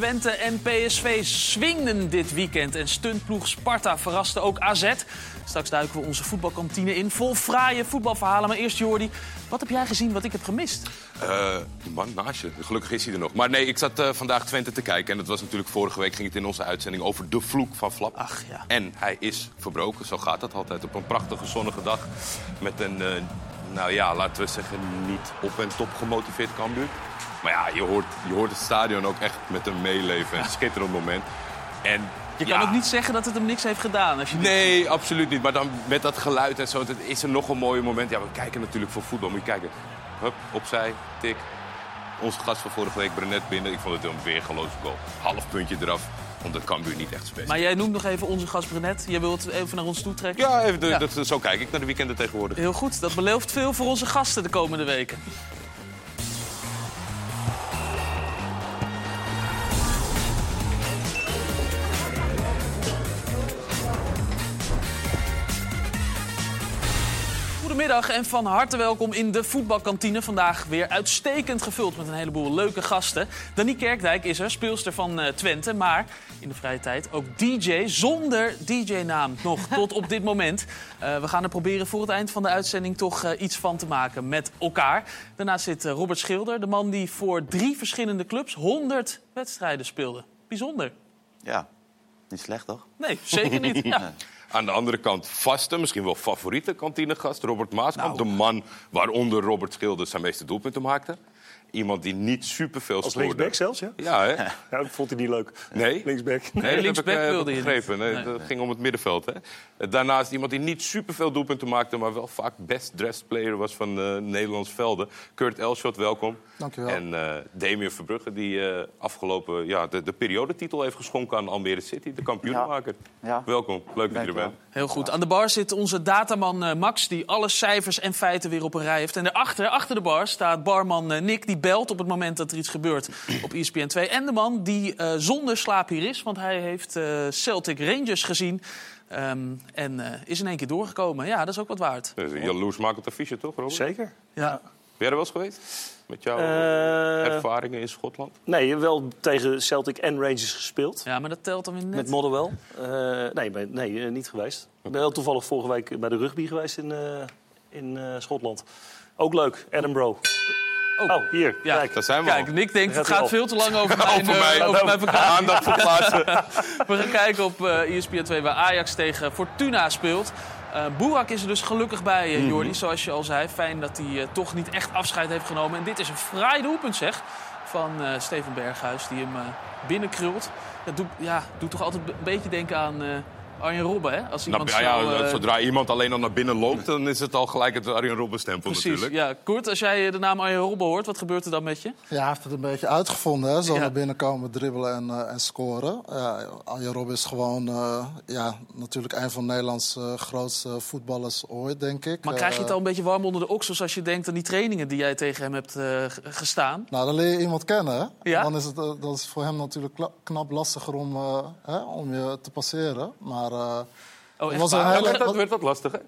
Twente en PSV swingden dit weekend. En stuntploeg Sparta verraste ook AZ. Straks duiken we onze voetbalkantine in. Vol fraaie voetbalverhalen. Maar eerst Jordi, wat heb jij gezien wat ik heb gemist? Uh, die man naast je. Gelukkig is hij er nog. Maar nee, ik zat uh, vandaag Twente te kijken. En dat was natuurlijk vorige week ging het in onze uitzending over de vloek van Flap. Ach ja. En hij is verbroken. Zo gaat dat altijd. Op een prachtige zonnige dag. Met een, uh, nou ja, laten we zeggen, niet op en top gemotiveerd Cambuur. Maar ja, je hoort, je hoort het stadion ook echt met een meeleven. Een schitterend moment. En je kan ook niet zeggen dat het hem niks heeft gedaan. Als je nee, absoluut niet. Maar dan met dat geluid en zo, het is er nog een mooi moment. Ja, we kijken natuurlijk voor voetbal. Moet je kijken. Hup, opzij, tik. Onze gast van vorige week, Brenet, binnen. Ik vond het een weergeloze goal. Half puntje eraf. Omdat Cambuur niet echt spelen. Maar jij noemt nog even onze gast Brenet. Jij wilt even naar ons toe trekken? Ja, even de, Dat, zo kijk ik naar de weekenden tegenwoordig. Heel goed. Dat belooft veel voor onze gasten de komende weken. Goedemiddag en van harte welkom in de voetbalkantine. Vandaag weer uitstekend gevuld met een heleboel leuke gasten. Dani Kerkdijk is er, speelster van uh, Twente. Maar in de vrije tijd ook DJ zonder DJ-naam nog tot op dit moment. Uh, we gaan er proberen voor het eind van de uitzending toch uh, iets van te maken met elkaar. Daarnaast zit Robert Schilder, de man die voor drie verschillende clubs 100 wedstrijden speelde. Bijzonder. Ja, niet slecht toch? Nee, zeker niet. Ja. Aan de andere kant vaste, misschien wel favoriete kantinegast, Robert Maaskamp. Nou. De man waaronder Robert Schilder zijn meeste doelpunten maakte. Iemand die niet superveel scoorde. Als linksback zelfs, ja? Ja, hè? Ja, dat vond hij niet leuk. Nee? Linksback. Nee, nee linksback ik, wilde je begrepen. Nee, nee. Dat ging om het middenveld, hè? Daarnaast iemand die niet superveel doelpunten maakte... maar wel vaak best dressed player was van uh, Nederlands velden. Kurt Elschot, welkom. Dankjewel. En uh, Damien Verbrugge, die uh, afgelopen... Ja, de, de periodetitel heeft geschonken aan Almere City. De kampioenmaker. Ja. ja. Welkom. Leuk dat je er bent. Heel goed. Aan de bar zit onze dataman Max... die alle cijfers en feiten weer op een rij heeft. En daarachter, achter de bar, staat barman Nick... die belt op het moment dat er iets gebeurt op ESPN 2. En de man die uh, zonder slaap hier is, want hij heeft uh, Celtic Rangers gezien. Um, en uh, is in één keer doorgekomen. Ja, dat is ook wat waard. Dat is een jaloersmakend affiche, toch, Robert? Zeker. Ja. Ben jij er wel eens geweest? Met jouw ervaringen in Schotland? Nee, wel tegen Celtic en Rangers gespeeld. Ja, maar dat telt dan weer net. Met Motherwell? nee, nee niet geweest. Ik ben wel toevallig vorige week bij de rugby geweest in, in Schotland. Ook leuk, Edinburgh. Oh, oh, hier. Ja. Kijk, daar zijn we Kijk, al. Nick denkt, het gaat veel te lang over mijn, over mij. Uh, over mijn. Aandacht verplaatsen. we gaan kijken op uh, ESPN 2 waar Ajax tegen Fortuna speelt. Uh, Boerak is er dus gelukkig bij, uh, Jordi, mm -hmm. zoals je al zei. Fijn dat hij uh, toch niet echt afscheid heeft genomen. En dit is een fraai doelpunt, zeg, van Steven Berghuis, die hem binnenkrult. Dat doet, ja, doet toch altijd een beetje denken aan... Arjen Robben, hè? Als iemand nou, ja, zo, uh... Zodra iemand alleen al naar binnen loopt, dan is het al gelijk het Arjen Robben-stempel natuurlijk. Ja, Kurt, als jij de naam Arjen Robben hoort, wat gebeurt er dan met je? Ja, hij heeft het een beetje uitgevonden, hè? Zo ja. naar binnen komen, dribbelen en, uh, en scoren. Ja, Arjen Robben is gewoon uh, ja, natuurlijk een van Nederlands grootste voetballers ooit, denk ik. Maar krijg je het al een beetje warm onder de oksels als je denkt aan die trainingen die jij tegen hem hebt gestaan? Nou, dan leer je iemand kennen, hè? Ja? Dan is het dat is voor hem natuurlijk knap lastiger om, hè, om je te passeren. Maar uh, oh, was? Hele... werd, dat, werd dat lastiger?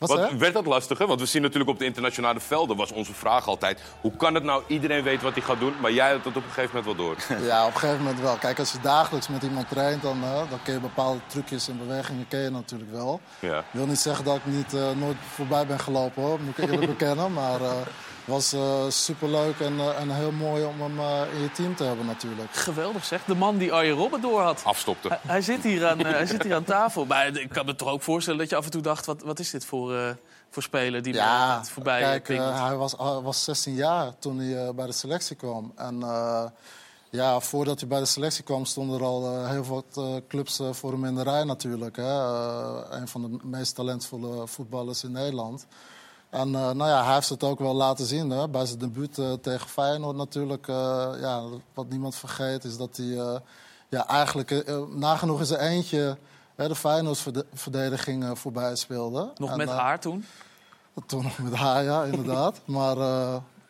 Wat, Wat werd dat lastiger? Want we zien natuurlijk op de internationale velden was onze vraag altijd... hoe kan het nou, iedereen weet wat hij gaat doen, maar jij hebt het op een gegeven moment wel door? Ja, op een gegeven moment wel. Kijk, als je dagelijks met iemand traint, dan, uh, dan ken je bepaalde trucjes en bewegingen ken je natuurlijk wel. Ja. Ik wil niet zeggen dat ik niet, uh, nooit voorbij ben gelopen, hoor. moet ik eerlijk bekennen. Maar uh, was uh, superleuk en, uh, en heel mooi om hem uh, in je team te hebben natuurlijk. Geweldig zeg. De man die Arjen Robben door had. Afstopte. Hij, hij, zit hier aan, hij zit hier aan tafel. Maar ik kan me toch ook voorstellen dat je af en toe dacht... wat, wat is dit voor, voor speler die ja, voorbij kijk, hij was, was 16 jaar toen hij bij de selectie kwam. En ja, voordat hij bij de selectie kwam stonden er al heel wat clubs voor hem in de rij natuurlijk. Hè. een van de meest talentvolle voetballers in Nederland. En uh, nou ja, hij heeft het ook wel laten zien hè? bij zijn debuut uh, tegen Feyenoord natuurlijk. Uh, ja, wat niemand vergeet is dat hij ja, eigenlijk nagenoeg in zijn eentje de Feyenoord-verdediging voorbij speelde. Nog en, met haar toen? Toen nog met haar, ja, inderdaad. maar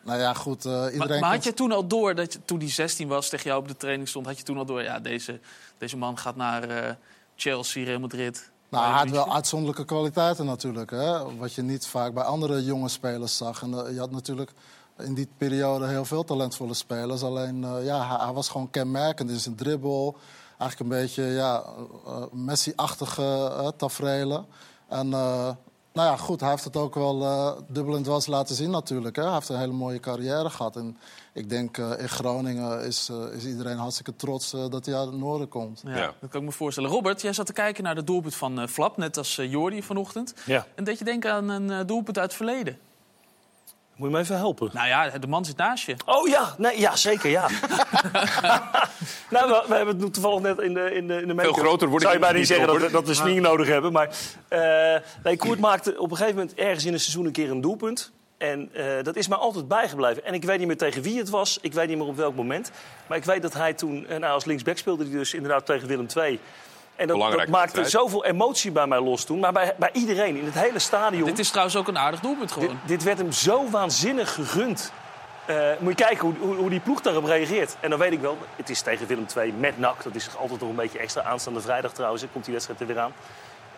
nou ja, goed, iedereen... Maar, maar had je toen al door, dat je, toen die 16 was, tegen jou op de training stond... had je toen al door, ja, deze, deze man gaat naar Chelsea, Real Madrid... Nou, hij had wel uitzonderlijke kwaliteiten natuurlijk. Hè? Wat je niet vaak bij andere jonge spelers zag. En uh, je had natuurlijk in die periode heel veel talentvolle spelers. Alleen eh, ja, hij, hij was gewoon kenmerkend in zijn dribbel. Eigenlijk een beetje ja, eh, Messi-achtige tafereelen. En eh, nou ja, goed, hij heeft het ook wel eh, dubbel en dwars laten zien natuurlijk. Hè. Hij heeft een hele mooie carrière gehad. En ik denk eh, in Groningen is, eh, is iedereen hartstikke trots dat hij uit het noorden komt. Ja, Ja. Dat kan ik me voorstellen. Robert, jij zat te kijken naar de doelpunt van eh, Flap, net als Jordi vanochtend. Ja. En deed je denken aan een doelpunt uit het verleden? Moet je me even helpen? Nou ja, de man zit naast je. Oh ja, nee, ja zeker, ja. nou, we, we hebben het nu toevallig net in de, in de, in de make-up. groter word ik Zou je bijna niet, zeggen dat, we- dat we swing nodig hebben. Maar eh, nee, Koert maakte op een gegeven moment ergens in een seizoen een keer een doelpunt. En eh, dat is mij altijd bijgebleven. En ik weet niet meer tegen wie het was. Ik weet niet meer op welk moment. Maar ik weet dat hij toen, eh, nou, als linksback speelde hij dus inderdaad tegen Willem II. En dat, maakte wedstrijd. zoveel emotie bij mij los toen. Maar bij, bij iedereen, in het hele stadion. Dit is trouwens ook een aardig doelpunt gewoon. dit werd hem zo waanzinnig gegund. Eh, moet je kijken hoe, hoe, hoe die ploeg daarop reageert. En dan weet ik wel, het is tegen Willem II met NAC. Dat is altijd nog een beetje extra aanstaande vrijdag trouwens. Komt die wedstrijd er weer aan.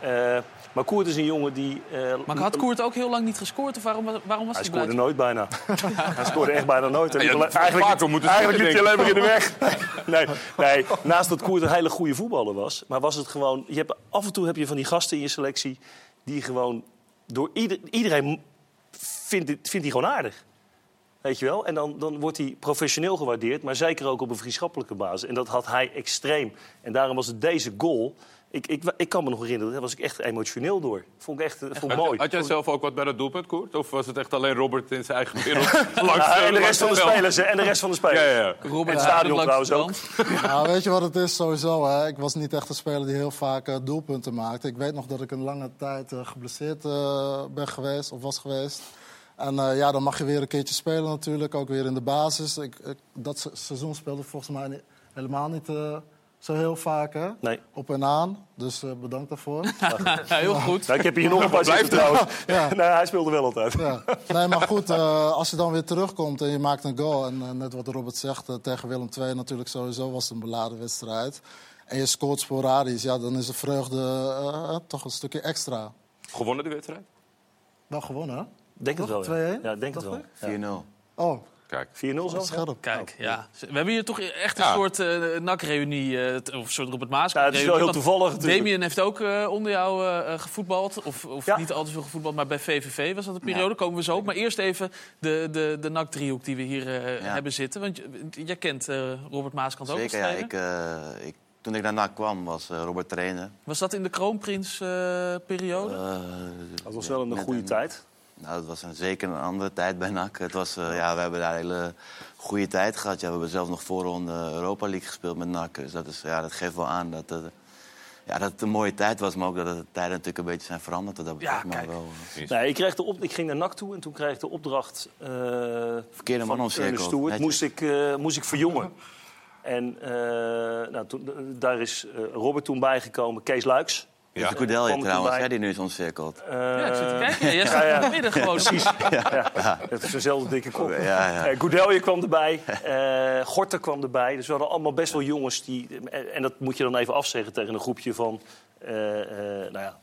Eh, maar Koert is een jongen die... eh, Maar had Koert ook heel lang niet gescoord? Of waarom, waarom was Hij hij, scoorde nooit bijna. hij scoorde echt bijna nooit. En Ja, had eigenlijk vaker moeten eigenlijk scoren, liep hij alleen maar in de weg. Nee, nee, naast dat Koert een hele goede voetballer was... maar was het gewoon... Je hebt, af en toe heb je van die gasten in je selectie... die gewoon door ieder, iedereen vindt, vindt die gewoon aardig. Weet je wel? En dan, dan wordt hij professioneel gewaardeerd, maar zeker ook op een vriendschappelijke basis. En dat had hij extreem. En daarom was het deze goal. Ik, ik, ik kan me nog herinneren, daar was ik echt emotioneel door. Vond ik echt vond ik Had, mooi. had jij zelf ook wat bij dat doelpunt, Koert? Of was het echt alleen Robert in zijn eigen wereld? langs, Ja, eh, en de langs rest van de spelers, hè, en de rest van de spelers. Ja, ja, ja. Robert En het stadion langs de trouwens kant. Nou, weet je wat het is sowieso? Hè? Ik was niet echt een speler die heel vaak eh, doelpunten maakte. Ik weet nog dat ik een lange tijd eh, geblesseerd eh, ben geweest of was geweest. En eh, ja, dan mag je weer een keertje spelen natuurlijk, ook weer in de basis. Ik, ik- dat se- seizoen speelde ik volgens mij helemaal niet eh, zo heel vaak hè? Nee. op en aan. Dus eh, bedankt daarvoor. Ja, heel goed. Nou, ik heb hier nog een paar zitten trouwens. Ja. Nee, hij speelde wel altijd. Ja. Nee, maar goed, eh, als je dan weer terugkomt en je maakt een goal... en eh, net wat Robert zegt, tegen Willem II natuurlijk sowieso was het een beladen wedstrijd... en je scoort sporadisch, ja, dan is de vreugde eh, toch een stukje extra. Gewonnen die wedstrijd? Wel gewonnen, hè? Denk het wel. Ja, 2-1? ja denk het wel. Dat 4-0. Oh, Kijk. 4-0 zo? scherp. Kijk, ja. We hebben hier toch echt een Ja. soort eh NAC-reunie, eh, of een soort Robert Maas. Nou, het is wel heel toevallig natuurlijk. Damien heeft ook eh, onder jou gevoetbald. Of, of Ja. niet al te veel gevoetbald, maar bij VVV was dat een periode. Komen we zo op. Maar eerst even de, de, de NAC-driehoek die we hier Ja. hebben zitten. Want jij kent eh, Robert Maaskant ook Zeker, ja. Ik, eh, ik, toen ik daarna kwam, was Robert trainer. Was dat in de Kroonprins-periode? Eh, Dat was wel een net goede een- tijd. Nou, het was een, zeker een andere tijd bij NAC. Het was, eh, ja, we hebben daar een hele goede tijd gehad. Ja, we hebben zelfs nog voorronde Europa League gespeeld met NAC. Dus dat, is, ja, dat geeft wel aan dat, het- ja, dat het een mooie tijd was. Maar ook dat de tijden natuurlijk een beetje zijn veranderd. Dat Ja, maar kijk. wel, eh, Nee, ik, kreeg de op, ik ging naar NAC toe en toen kreeg ik de opdracht... eh Verkeerde man omcirkeld. Moest ik, eh, moest ik verjongen. En eh, nou, toen, daar is Robert toen bijgekomen, Kees Luiks. Ja. Ja. De er trouwens, bij. hè, die nu is omcirkeld. Eh, ja, ik zit te kijken. Jij staat ja, ja. in het midden gewoon. Precies. Ja, het is dezelfde dikke kop. Ja, ja. Eh, Goudelje kwam erbij, eh Gorter kwam erbij. Dus we hadden allemaal best wel jongens die... En, dat moet je dan even afzeggen tegen een groepje van... eh, eh, nou ja,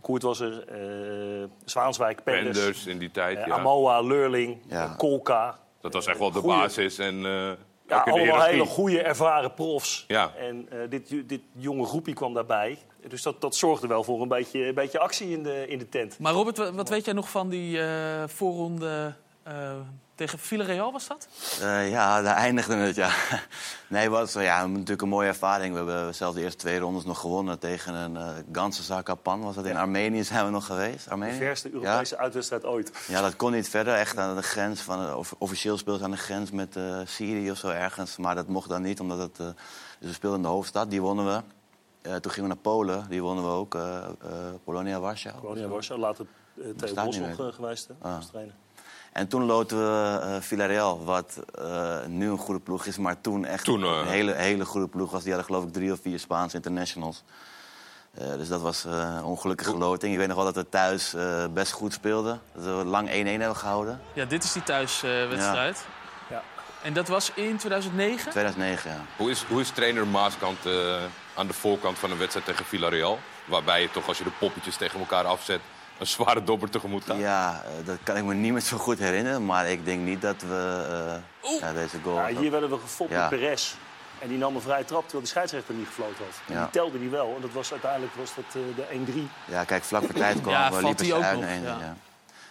Koert was er, eh, Zwaanswijk, Penders, Penders in die tijd. ja. Amoa, Leurling, Ja. Kolka. Dat was echt wel de Goeie. basis. En, eh, Ja, allemaal hele goede, ervaren profs. Ja. En eh, dit, dit jonge groepje kwam daarbij. Dus dat, dat zorgde wel voor een beetje, een beetje actie in de, in de tent. Maar Robert, wa- wat weet jij nog van die eh, voorronde eh, tegen Villarreal, was dat? Eh, ja, daar eindigde het, ja. Nee, het was ja, natuurlijk een mooie ervaring. We hebben zelfs de eerste twee rondes nog gewonnen tegen een uh, Ganse Zakapan. Was dat in Armenië zijn we nog geweest? De Armenië? verste Europese uitwedstrijd ooit. Ja, dat kon niet verder. Echt aan de grens van... of- officieel speelde ze aan de grens met eh, Syrië of zo ergens. Maar dat mocht dan niet, omdat het... eh, dus we speelden in de hoofdstad, die wonnen we. Eh, toen gingen we naar Polen, die wonnen we ook. eh eh, Polonia Warschau. Polonia Warschau, later uh, Theo Bestaat Bos niet nog meer. eh, geweest hè, Ah. als trainer. En toen loten we eh, Villarreal, wat eh, nu een goede ploeg is, maar toen echt Toen, een hele, hele goede ploeg was. Die hadden geloof ik drie of vier Spaanse internationals. Eh, dus dat was eh, een ongelukkige loting. Ik weet nog wel dat we thuis eh, best goed speelden. Dat we lang 1-1 hebben gehouden. Ja, dit is die thuiswedstrijd. Ja. En dat was in 2009? 2009, ja. Hoe is, hoe is trainer Maaskant eh, aan de voorkant van een wedstrijd tegen Villarreal? Waarbij je toch, als je de poppetjes tegen elkaar afzet, een zware dobber tegemoet gaan. Ja, eh, dat kan ik me niet meer zo goed herinneren. Maar ik denk niet dat we eh, ja, deze goal... Ja, hier werden we gefopt Ja. met Perez. En die nam een vrije trap terwijl de scheidsrechter niet gefloten had. En Ja. Die telde die wel. En dat was uiteindelijk was dat, eh, de 1-3. Ja, kijk, vlak voor tijd kwam Ja, liepen ze uit nog, ja.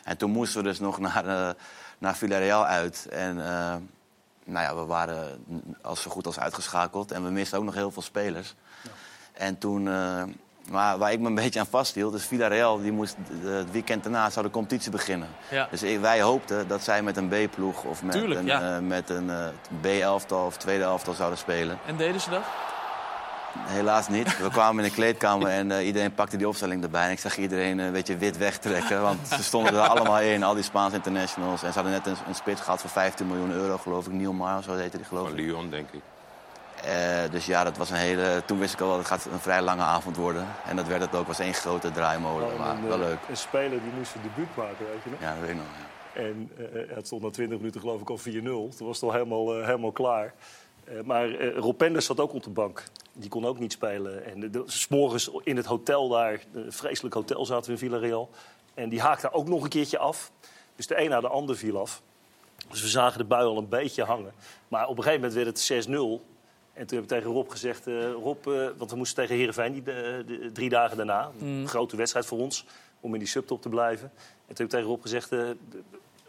En toen moesten we dus nog naar, naar Villarreal uit. En eh, nou ja, we waren als zo goed als uitgeschakeld. En we misten ook nog heel veel spelers. En toen... eh, maar waar ik me een beetje aan vasthield, is Villarreal, die moest het weekend daarna zou de competitie beginnen. Ja. Dus wij hoopten dat zij met een B-ploeg of met Tuurlijk, een, ja. eh, met een eh, B-elftal of tweede elftal zouden spelen. En deden ze dat? Helaas niet. We kwamen in de kleedkamer en eh, iedereen pakte die opstelling erbij. En ik zag iedereen een beetje wit wegtrekken. Want ze stonden er allemaal in, al die Spaanse internationals. En ze hadden net een, een spits gehad voor 15 miljoen euro, geloof ik. Neil Mar, zo heette die, geloof Van ik. Lyon, denk ik. Eh, dus ja, dat was een hele... Toen wist ik al dat het gaat een vrij lange avond worden. En dat werd het ook. was één grote draaimolen. Maar een, wel eh, leuk. Een speler die moest zijn debuut maken, weet je nog. Ja, dat weet ik nog. Ja. En eh, het stond na 20 minuten geloof ik al 4-0. Toen was het al helemaal, helemaal klaar. Eh, maar eh Rob Penders zat ook op de bank. Die kon ook niet spelen. En de, 's morgens in het hotel daar, een vreselijk hotel zaten we in Villarreal. En die haakte ook nog een keertje af. Dus de een na de ander viel af. Dus we zagen de bui al een beetje hangen. Maar op een gegeven moment werd het 6-0. En toen heb ik tegen Rob gezegd... eh, Rob, want we moesten tegen Heerenveen die, de, de- drie dagen daarna. Een grote wedstrijd voor ons, om in die subtop te blijven. En toen heb ik tegen Rob gezegd...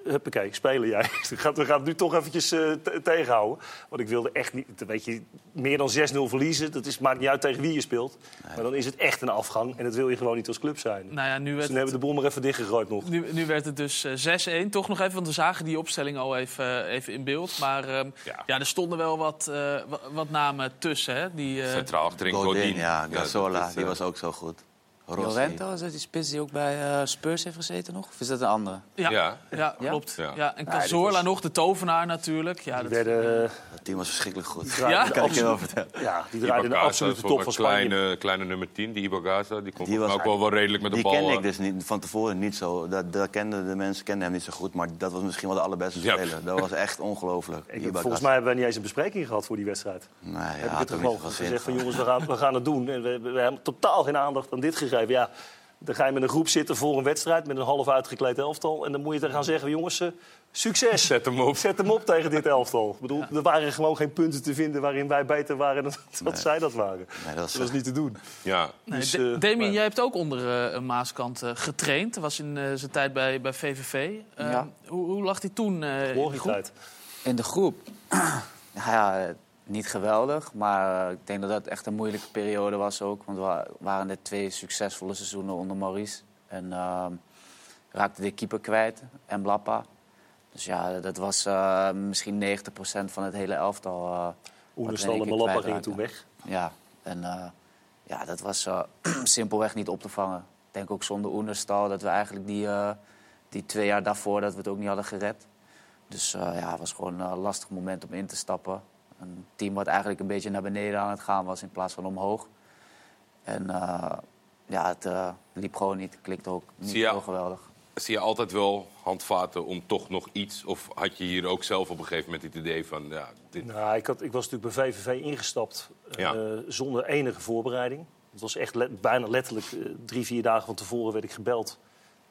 Huppakee, spelen jij. We gaan, we gaan het nu toch eventjes eh, te- tegenhouden. Want ik wilde echt niet... Weet je, meer dan 6-0 verliezen, dat is, maakt niet uit tegen wie je speelt. Maar dan is het echt een afgang. En dat wil je gewoon niet als club zijn. Nou ja, nu Dus werd, toen hebben we de bom maar even dichtgegooid nog. nu, nu werd het dus eh, 6-1. Toch nog even, want we zagen die opstelling al even, eh, even in beeld. Maar ehm, ja. Ja. er stonden wel wat, eh, wa- wat namen tussen. Hè? Die, eh, Centraal achterin Godin, Godin. ja. Die eh, was ook zo goed. Rossi. Llorente, is dat die spits die ook bij eh, Spurs heeft gezeten nog? Of is dat een andere? ja, ja. Ja. klopt. Ja. Ja. en Cazorla was- nog, de tovenaar natuurlijk. Ja, Die, dat, werden, eh, Dat team was verschrikkelijk goed. Ja? kan ik je wel vertellen. Ja, die draaiden de absolute top van Spanje. kleine, kleine nummer 10, die Ibagaza. Die komt Die was ook wel, wel redelijk met de Die bal. kende ik dus niet, van tevoren niet zo. Dat, dat kenden de mensen kenden hem niet zo goed. Maar dat was misschien wel de allerbeste Ja. speler. Dat was echt ongelooflijk. Volgens mij hebben we niet eens een bespreking gehad voor die wedstrijd. Nee, ja, heb ik het zin gezegd van jongens, we gaan, we gaan het doen. En we hebben totaal geen aandacht aan dit gegeven. Ja, dan ga je met een groep zitten voor een wedstrijd met een half uitgekleed elftal. En dan moet je dan gaan zeggen, jongens, eh, succes. Zet hem op. Zet hem op tegen dit elftal. Ik bedoel, er waren gewoon geen punten te vinden waarin wij beter waren dan dat zij dat waren. Nee, dat was, Dat was niet te doen. Ja, Nee, Dus, eh, Damien, maar- jij hebt ook onder eh, een Maaskant eh, getraind. Dat was in eh, zijn tijd bij, bij VVV. Eh, Ja. hoe, hoe lag hij toen eh, in de groep? tijd. In de groep? ja, niet geweldig. Maar eh, ik denk dat dat echt een moeilijke periode was ook. Want we wa- waren net twee succesvolle seizoenen onder Maurice. En ehm raakte de keeper kwijt en Blappa. Dus ja, dat was eh, misschien 90% van het hele elftal. in en Malappa gingen toen weg. Ja, en eh, ja, dat was simpelweg niet op te vangen. Ik denk ook zonder Oenerstal dat we eigenlijk die, die twee jaar daarvoor dat we het ook niet hadden gered. Dus ja, het was gewoon een lastig moment om in te stappen. Een team wat eigenlijk een beetje naar beneden aan het gaan was in plaats van omhoog. En eh, ja, het eh, liep gewoon niet. Het klikte ook niet Zie je- zo geweldig. zie je altijd wel handvaten om toch nog iets? Of had je hier ook zelf op een gegeven moment het idee van... Ja, dit... Nou, ik, had, ik was natuurlijk bij VVV ingestapt eh, zonder enige voorbereiding. Het was echt bijna letterlijk drie, vier dagen van tevoren werd ik gebeld.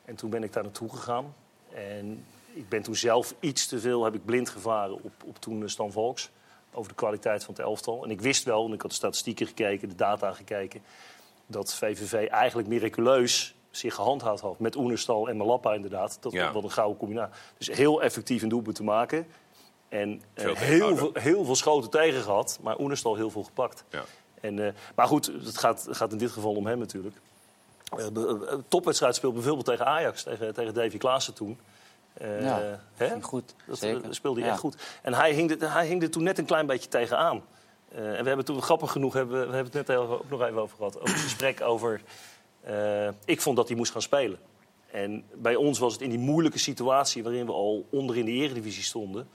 En toen ben ik daar naartoe gegaan. En ik ben toen zelf iets te veel, heb ik blind gevaren op, op toen Stan Volks. Over de kwaliteit van het elftal. En ik wist wel, en ik had de statistieken gekeken, de data gekeken... dat VVV eigenlijk miraculeus zich gehandhaafd had. Met Oenerstal en Malappa inderdaad. Dat Ja. was een gouden combinatie. Dus heel effectief een doelpunt te maken. En eh, Veel heel, veel, heel veel schoten tegen gehad, maar Oenerstal heel veel gepakt. Ja. En, eh, maar goed, het gaat, gaat in dit geval om hem natuurlijk. Eh, topwedstrijd speelde bijvoorbeeld tegen Ajax, tegen, tegen Davy Klaassen toen. Eh, Ja, hè? Goed, Dat zeker. eh, speelde hij Ja. echt goed. En hij hing, er, hij hing er toen net een klein beetje tegenaan. Eh en we hebben toen, grappig genoeg, hebben, we hebben het net heel- ook nog even over gehad. Over het gesprek over... eh, ik vond dat hij moest gaan spelen. En bij ons was het in die moeilijke situatie... waarin we al onder in de eredivisie stonden...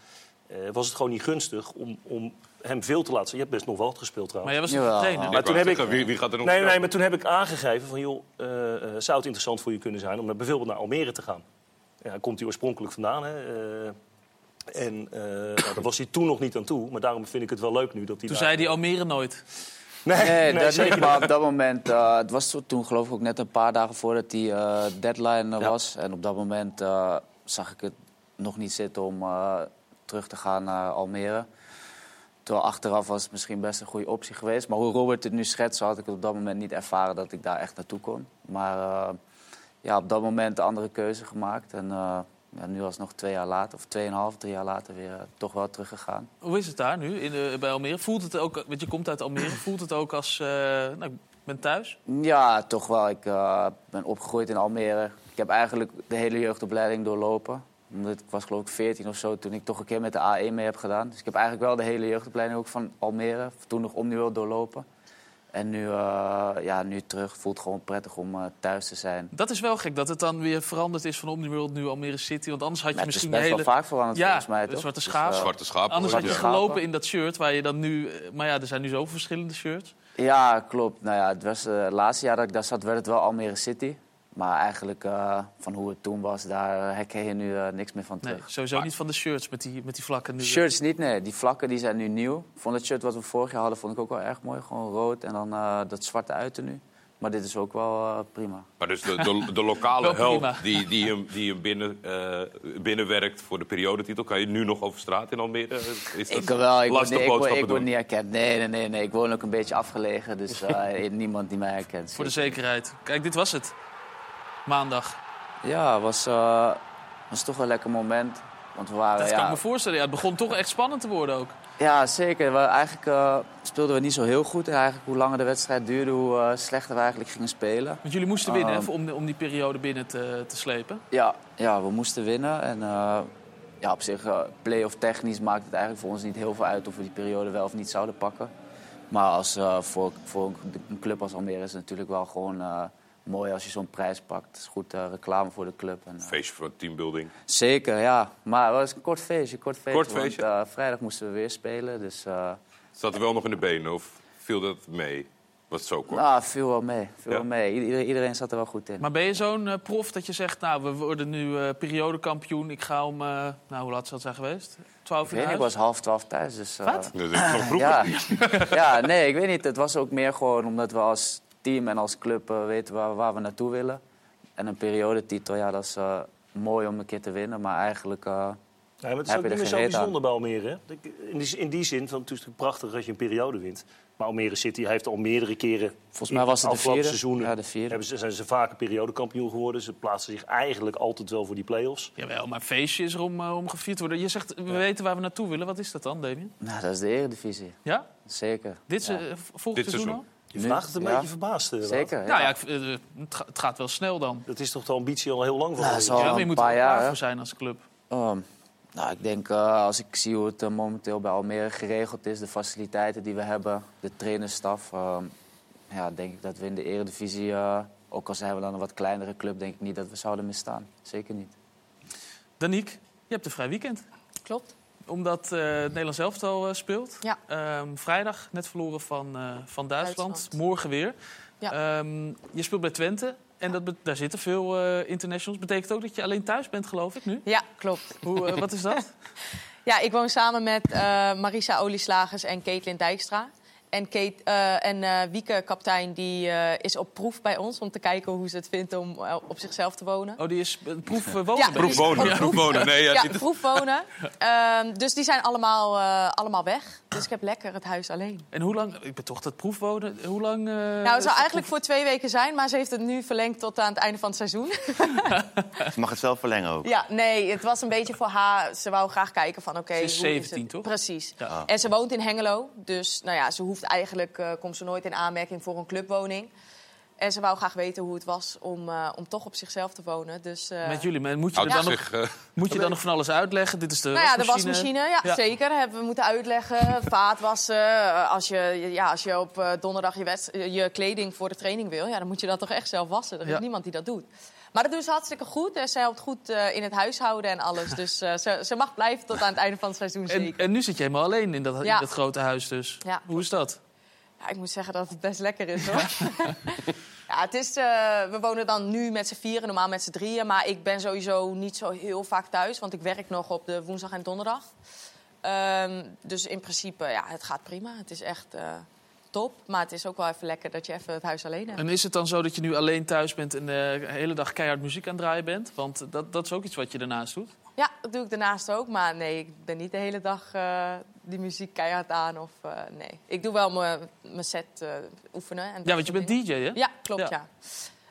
eh, was het gewoon niet gunstig om, om hem veel te laten zien. Je hebt best nog wel wat gespeeld Maar trouwens. jij was trainer. ja. Maar Ik toen heb ik- wie, wie gaat er nog Nee, nee, maar toen heb ik aangegeven van... joh, eh, eh, zou het interessant voor je kunnen zijn... om naar- bijvoorbeeld naar Almere te gaan. Ja, daar komt hij oorspronkelijk vandaan. Hè? eh, en eh, nou, daar was hij toen nog niet aan toe. Maar daarom vind ik het wel leuk nu dat hij Toen daar- zei hij Almere nooit. Nee, dat zeker niet. Maar op dat moment, eh, het was toen geloof ik ook net een paar dagen voordat die eh, deadline er Ja. was. En op dat moment eh, zag ik het nog niet zitten om eh, terug te gaan naar Almere. Terwijl achteraf was het misschien best een goede optie geweest. Maar hoe Robert het nu schetst, had ik het op dat moment niet ervaren dat ik daar echt naartoe kon. Maar eh, ja, op dat moment de andere keuze gemaakt. En eh, ja, nu was nog twee jaar later, of tweeënhalf, drie jaar later weer eh, toch wel teruggegaan. Hoe is het daar nu in, de- bij Almere? Voelt het ook, want je komt uit Almere, voelt het ook als, eh, nou, ik ben thuis? Ja, toch wel. Ik ben opgegroeid in Almere. Ik heb eigenlijk de hele jeugdopleiding doorlopen. Omdat ik was geloof ik 14 of zo toen ik toch een keer met de A1 mee heb gedaan. Dus ik heb eigenlijk wel de hele jeugdopleiding ook van Almere. Toen nog omnieuw doorlopen. En nu, eh, ja, nu terug. Voelt gewoon prettig om eh, thuis te zijn. Dat is wel gek dat het dan weer veranderd is van Omniworld nu Almere City. Want anders had je Maar het is misschien best hele... wel vaak veranderd Ja, volgens mij, de toch? zwarte Dus, schaap. eh, Zwarte schaap. Anders had je Ja. gelopen in dat shirt waar je dan nu... Maar ja, er zijn nu zoveel verschillende shirts. Ja, klopt. Nou ja, het was eh, het laatste jaar dat ik daar zat, werd het wel Almere City. Maar eigenlijk eh, van hoe het toen was, daar herken je nu eh, niks meer van Nee, terug. sowieso niet van de shirts met die, met die vlakken nu. Shirts niet, nee. Die vlakken die zijn nu nieuw. Ik vond het shirt wat we vorig jaar hadden, vond ik ook wel erg mooi. Gewoon rood en dan eh, dat zwarte uiten nu. Maar dit is ook wel eh, prima. Maar dus de, de, de lokale held die, die hem, die hem binnen, eh, binnenwerkt voor de periodetitel... kan je nu nog over straat in Almere? Is dat Ik wel, ik word, ik, word, boodschappen ik word doen? niet herkend. Nee, nee, nee, nee. Ik woon ook een beetje afgelegen, dus eh, niemand die mij herkent. Voor de zekerheid. Kijk, dit was het. Maandag. Ja, het was, eh, was toch een lekker moment. Want we waren, Dat ja, kan ik me voorstellen. Ja, het begon toch echt spannend te worden ook. Ja, zeker. We, eigenlijk eh, speelden we niet zo heel goed. En eigenlijk hoe langer de wedstrijd duurde, hoe eh, slechter we eigenlijk gingen spelen. Want jullie moesten winnen hè, Ehm. om, om die periode binnen te, te slepen. Ja, ja, we moesten winnen. En ja, op zich, play-off technisch maakt het eigenlijk voor ons niet heel veel uit of we die periode wel of niet zouden pakken. Maar als, voor, voor een club als Almere is het natuurlijk wel gewoon mooi als je zo'n prijs pakt. Het is goed eh, reclame voor de club. En, eh, Feestje voor teambuilding. zeker, ja. Maar het was een kort feestje. Kort feestje, Kort feestje? Want, eh, vrijdag moesten we weer spelen. Dus eh, Zat er wel nog in de benen of viel dat mee? Was het zo kort? nou, viel wel mee. Viel Ja. wel mee. Iedereen, iedereen zat er wel goed in. Maar ben je zo'n prof dat je zegt, nou, we worden nu eh, periodekampioen. Ik ga om, nou, hoe laat zal het zijn geweest? 12 Ik uur naar ik was half twaalf thuis. Dus, eh, Wat? Dat is nog vroeg. Ja. ja, nee, ik weet niet. Het was ook meer gewoon omdat we als team en als club eh, weten waar, waar we naartoe willen. En een periodetitel, ja, dat is eh, mooi om een keer te winnen. Maar eigenlijk, eh, Ja, maar het is Heb ook niet meer zo bijzonder bij Almere. In die, in die zin, van, het is natuurlijk prachtig als je een periode wint. Maar Almere City heeft al meerdere keren... volgens mij was het de vierde. seizoenen Ja, de vierde. hebben ze, zijn ze vaker periodekampioen geworden. Ze plaatsen zich eigenlijk altijd wel voor die play-offs. Jawel, maar feestje is er om, om gevierd te worden. Je zegt, we weten waar we naartoe willen. Wat is dat dan, Damien? Nou, dat is de eredivisie. Ja? Zeker. Dit is Ja. volgend Dit seizoen seizoen. al? Je vraagt het een ja. beetje verbaasd. eh. Zeker, ja. Nou ja, ik, eh, het, ga- het gaat wel snel dan. Dat is toch de ambitie al heel lang Almere? zo- Ja, maar je moet er klaar voor zijn als club. Ehm, nou, ik denk eh, als ik zie hoe het momenteel bij Almere geregeld is, de faciliteiten die we hebben, de trainerstaf, ehm, ja, denk ik dat we in de eredivisie, eh, ook al zijn we dan een wat kleinere club, denk ik niet dat we zouden misstaan. Zeker niet. Daniek, je hebt een vrij weekend. Klopt. Omdat eh, het Nederlands elftal eh, speelt. Ja. Ehm, vrijdag net verloren van, eh, van Duitsland. Duitsland. Morgen weer. Ja. Ehm, je speelt bij Twente. En dat, daar zitten veel internationals. Betekent ook dat je alleen thuis bent, geloof ik, nu? Ja, klopt. Hoe, wat is dat? Ja, ik woon samen met Marisa Olieslagers en Caitlin Dijkstra. En, Kate, eh, en eh, Wieke, kaptein, die eh, is op proef bij ons... om te kijken hoe ze het vindt om op zichzelf te wonen. Oh, die is proef wonen. Ja, is wonen, ja, proef wonen. Nee, ja, is- proef wonen. Ehm, dus die zijn allemaal, eh, allemaal weg. Dus ik heb lekker het huis alleen. En hoe lang... Ik ben toch dat proefwonen. Hoe lang... eh, Nou, is het zou eigenlijk proef- voor twee weken zijn, maar ze heeft het nu verlengd tot aan het einde van het seizoen. Je mag het zelf verlengen ook. Ja, nee, het was een beetje voor haar. Ze wou graag kijken van oké. Ze is hoe 17, het? toch? Precies. Ja. En ze woont in Hengelo. Dus nou ja, ze hoeft eigenlijk, eh, komt ze nooit in aanmerking voor een clubwoning. En ze wou graag weten hoe het was om, eh, om toch op zichzelf te wonen. Dus, eh, Met jullie, maar moet je, er dan nog, moet je dan nog van alles uitleggen? Dit is de nou ja, de wasmachine. wasmachine, ja, Ja. zeker. Hebben we moeten uitleggen. Vaatwassen. Als je, ja, als je op eh, donderdag je, je kleding voor de training wil, ja, dan moet je dat toch echt zelf wassen. Er is Ja. niemand die dat doet. Maar dat doen ze hartstikke goed. En ze helpt goed eh, in het huishouden en alles. Dus eh, ze, ze mag blijven tot aan het einde van het seizoen En, en nu zit je helemaal alleen in dat, in dat grote huis dus. Ja. Hoe is dat? Ja, ik moet zeggen dat het best lekker is hoor. ja, het is, eh, we wonen dan nu met z'n vieren, normaal met z'n drieën. Maar ik ben sowieso niet zo heel vaak thuis, want ik werk nog op de woensdag en donderdag. Ehm, dus in principe, ja, het gaat prima. Het is echt top. Maar het is ook wel even lekker dat je even het huis alleen hebt. En is het dan zo dat je nu alleen thuis bent en de hele dag keihard muziek aan het draaien bent? Want dat, dat is ook iets wat je daarnaast doet. Ja, dat doe ik daarnaast ook. Maar nee, ik ben niet de hele dag eh, die muziek keihard aan. Of, eh, nee. Ik doe wel mijn mijn set eh, oefenen. En Ja, want je bent dingen. DJ, hè? Ja, klopt, Ja.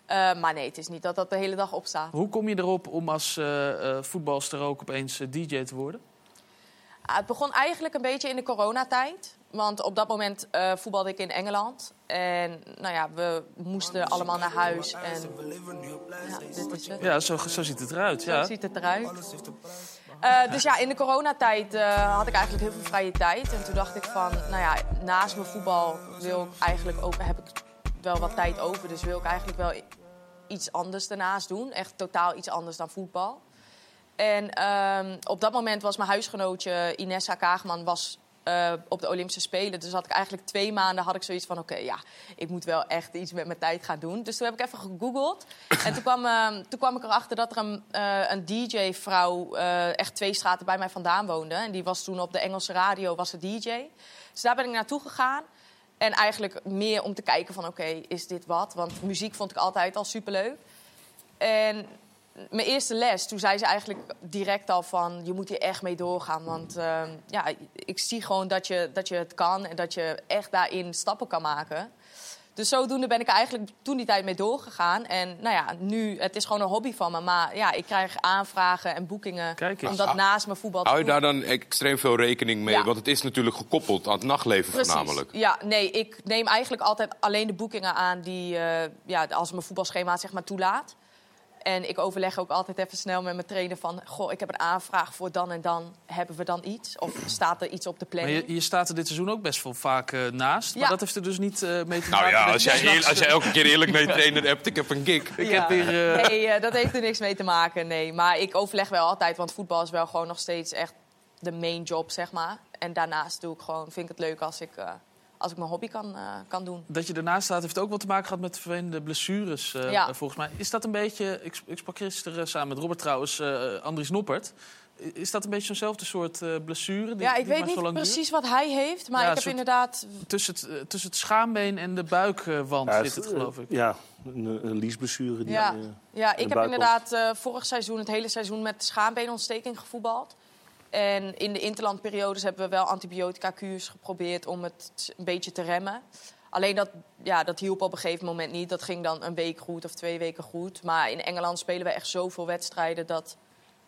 ja. Maar nee, het is niet dat dat de hele dag op staat. Hoe kom je erop om als voetbalster ook opeens DJ te worden? Ah, het begon eigenlijk een beetje in de coronatijd. Want op dat moment eh, voetbalde ik in Engeland. En nou ja, we moesten allemaal naar huis. En ja, dit is het. Ja, zo, zo ziet het eruit. Zo Ja. ziet het eruit. Eh, dus ja, in de coronatijd eh, had ik eigenlijk heel veel vrije tijd. En toen dacht ik van, nou ja, naast mijn voetbal wil ik eigenlijk ook, heb ik wel wat tijd over. Dus wil ik eigenlijk wel iets anders daarnaast doen. Echt totaal iets anders dan voetbal. En ehm, op dat moment was mijn huisgenootje Inessa Kaagman was, eh, op de Olympische Spelen. Dus had ik eigenlijk twee maanden had ik zoiets van... oké, ja, ik moet wel echt iets met mijn tijd gaan doen. Dus toen heb ik even gegoogeld. en toen kwam, ehm, toen kwam ik erachter dat er een, eh, een DJ-vrouw... eh, echt twee straten bij mij vandaan woonde. En die was toen op de Engelse radio was ze DJ. Dus daar ben ik naartoe gegaan. En eigenlijk meer om te kijken van, oké, is dit wat? Want muziek vond ik altijd al superleuk. En mijn eerste les, toen zei ze eigenlijk direct al van... je moet hier echt mee doorgaan. Want ehm, ja, ik zie gewoon dat je, dat je het kan... en dat je echt daarin stappen kan maken. Dus zodoende ben ik er eigenlijk toen die tijd mee doorgegaan. En nou ja, nu, het is gewoon een hobby van me. Maar ja, ik krijg aanvragen en boekingen om dat naast mijn voetbal te Hou je daar dan extreem veel rekening mee? Ja. Want het is natuurlijk gekoppeld aan het nachtleven Precies. voornamelijk. Ja, nee, ik neem eigenlijk altijd alleen de boekingen aan die, eh, ja, als mijn voetbalschema het zeg maar toelaat. En ik overleg ook altijd even snel met mijn trainer van... goh, ik heb een aanvraag voor dan en dan. Hebben we dan iets? Of staat er iets op de Maar planning? je, je staat er dit seizoen ook best wel vaak eh, naast. Maar dat heeft er dus niet eh, mee te maken. Nou ja, als jij, als jij elke keer eerlijk naar je trainer hebt, ik heb een gig. Ik Ja. heb weer... eh, Nee, eh, dat heeft er niks mee te maken, nee. Maar ik overleg wel altijd, want voetbal is wel gewoon nog steeds echt de main job, zeg maar. En daarnaast doe ik gewoon, vind ik het leuk als ik, eh, als ik mijn hobby kan, eh, kan doen. Dat je ernaast staat heeft ook wat te maken gehad met vervelende blessures, eh, Ja. volgens mij. Is dat een beetje... Ik, ik sprak gisteren samen met Robert trouwens, eh Andries Noppert. Is dat een beetje zo'nzelfde soort eh, blessure? Die, Ja, ik die weet niet duurt? precies wat hij heeft, maar Ja, ik heb inderdaad... Tussen het, tussen het schaambeen en de buikwand Ja, zit het, geloof ik. Ja, een, een liesblessure. Die, Ja, ja ik heb inderdaad eh, vorig seizoen, het hele seizoen, met schaambeenontsteking gevoetbald. En in de interlandperiodes hebben we wel antibiotica-kuurs geprobeerd om het een beetje te remmen. Alleen dat, ja, dat hielp op een gegeven moment niet. Dat ging dan een week goed of twee weken goed. Maar in Engeland spelen we echt zoveel wedstrijden dat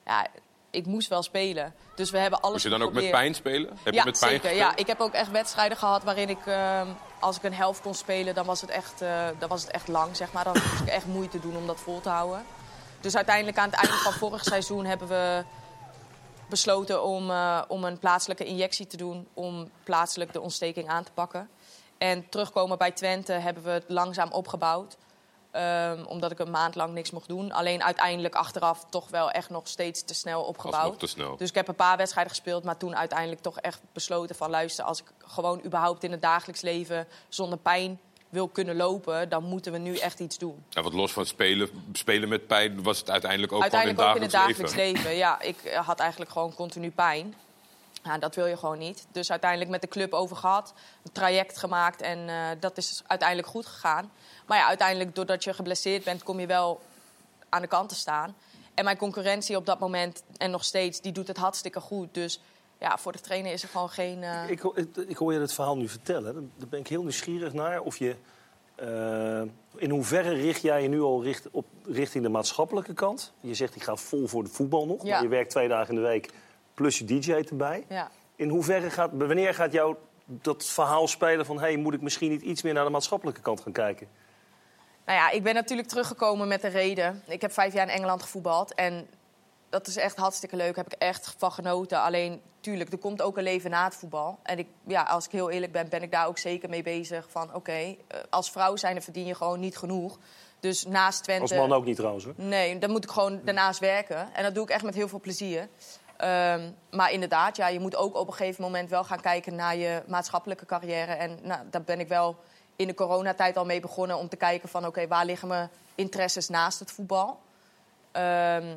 ja, ik moest wel spelen. Dus we hebben alles Moest je dan ook met pijn spelen? Heb ja, je met pijn zeker. gespeeld? Ja, ik heb ook echt wedstrijden gehad waarin ik, ehm, als ik een helft kon spelen, dan was, het echt, eh, dan was het echt lang, zeg maar. Dan moest ik echt moeite doen om dat vol te houden. Dus uiteindelijk aan het einde van vorig seizoen hebben we besloten om, eh, om een plaatselijke injectie te doen om plaatselijk de ontsteking aan te pakken. En terugkomen bij Twente hebben we het langzaam opgebouwd. Ehm, omdat ik een maand lang niks mocht doen. Alleen uiteindelijk achteraf toch wel echt nog steeds te snel opgebouwd. Alsnog te snel. Dus ik heb een paar wedstrijden gespeeld, maar toen uiteindelijk toch echt besloten van luister, als ik gewoon überhaupt in het dagelijks leven zonder pijn wil kunnen lopen, dan moeten we nu echt iets doen. Ja, wat los van spelen, spelen met pijn was het uiteindelijk ook uiteindelijk ook gewoon in in het het dagelijks leven. leven. Ja, ik eh, had eigenlijk gewoon continu pijn. Ja, dat wil je gewoon niet. Dus uiteindelijk met de club over gehad, een traject gemaakt en eh, dat is uiteindelijk goed gegaan. Maar ja, uiteindelijk doordat je geblesseerd bent, kom je wel aan de kant te staan. En mijn concurrentie op dat moment en nog steeds, die doet het hartstikke goed. Dus ja, voor de trainer is er gewoon geen. eh, Ik, ho- ik, ik hoor je het verhaal nu vertellen. Daar- ben ik heel nieuwsgierig naar. Of je, eh, in hoeverre richt jij je nu al richt, op, richting de maatschappelijke kant? Je zegt, ik ga vol voor de voetbal nog. Ja. Maar je werkt twee dagen in de week, plus je DJ erbij. ja. In hoeverre gaat, wanneer gaat jou dat verhaal spelen van... Hey, moet ik misschien niet iets meer naar de maatschappelijke kant gaan kijken? Nou ja, ik ben natuurlijk teruggekomen met een reden. Ik heb vijf jaar in Engeland gevoetbald. En dat is echt hartstikke leuk. Daar heb ik echt van genoten. Alleen, tuurlijk, er komt ook een leven na het voetbal. En ik, ja, als ik heel eerlijk ben, ben ik daar ook zeker mee bezig. Van oké, eh, als vrouw zijn verdien je gewoon niet genoeg. Dus naast Twente... Als man ook niet trouwens, hoor. Nee, dan moet ik gewoon daarnaast werken. En dat doe ik echt met heel veel plezier. Ehm, maar inderdaad, ja, je moet ook op een gegeven moment wel gaan kijken naar je maatschappelijke carrière. En nou, daar ben ik wel in de coronatijd al mee begonnen om te kijken van oké, waar liggen mijn interesses naast het voetbal? Ehm,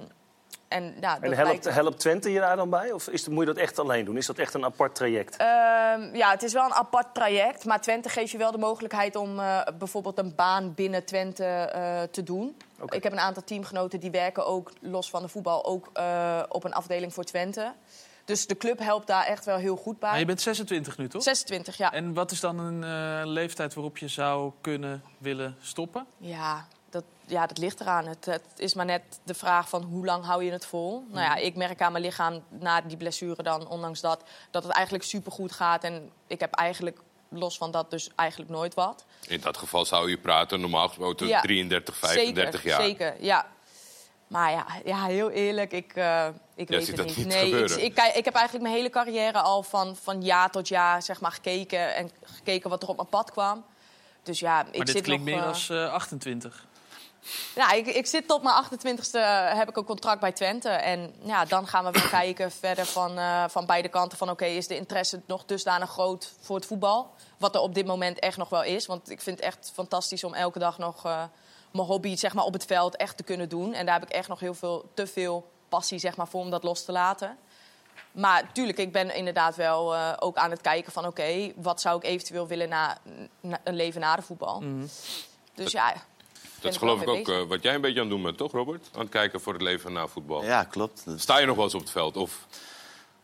En, ja, dat En helpt, lijkt- helpt Twente je daar dan bij? Of is, moet je dat echt alleen doen? Is dat echt een apart traject? Ehm, ja, het is wel een apart traject. Maar Twente geeft je wel de mogelijkheid om eh, bijvoorbeeld een baan binnen Twente eh, te doen. Ik heb een aantal teamgenoten die werken ook los van de voetbal ook eh, op een afdeling voor Twente. Dus de club helpt daar echt wel heel goed bij. Maar je bent 26 nu, toch? 26, ja. En wat is dan een eh, leeftijd waarop je zou kunnen willen stoppen? Ja, ja, dat ligt eraan. Het, het is maar net de vraag van hoe lang hou je het vol. Nou ja, ik merk aan mijn lichaam na die blessure dan, ondanks dat, dat het eigenlijk supergoed gaat. En ik heb eigenlijk, los van dat, dus eigenlijk nooit wat. In dat geval zou je praten normaal gesproken Ja. 33, 35 zeker, jaar. Zeker, ja. Maar ja, ja heel eerlijk, ik, eh, ik Jij weet ziet het niet. niet nee, ik, ik, ik heb eigenlijk mijn hele carrière al van, van jaar tot jaar zeg maar, gekeken. En gekeken wat er op mijn pad kwam. Dus ja, ik maar dit zit klinkt nog, meer eh, als eh, 28. Ja, ik, ik zit tot mijn 28e eh, heb ik een contract bij Twente. En ja, dan gaan we weer kijken verder van, eh, van beide kanten. Van oké, is de interesse nog dusdanig groot voor het voetbal? Wat er op dit moment echt nog wel is. Want ik vind het echt fantastisch om elke dag nog eh, mijn hobby zeg maar, op het veld echt te kunnen doen. En daar heb ik echt nog heel veel, te veel passie zeg maar, voor om dat los te laten. Maar tuurlijk, ik ben inderdaad wel ook aan het kijken van... oké, wat zou ik eventueel willen na, na een leven na de voetbal? Dus ja, Dat is geloof ik ook eh, wat jij een beetje aan het doen bent, toch Robert? Aan het kijken voor het leven na voetbal. Ja, klopt. Dus Sta je nog wel eens op het veld? Of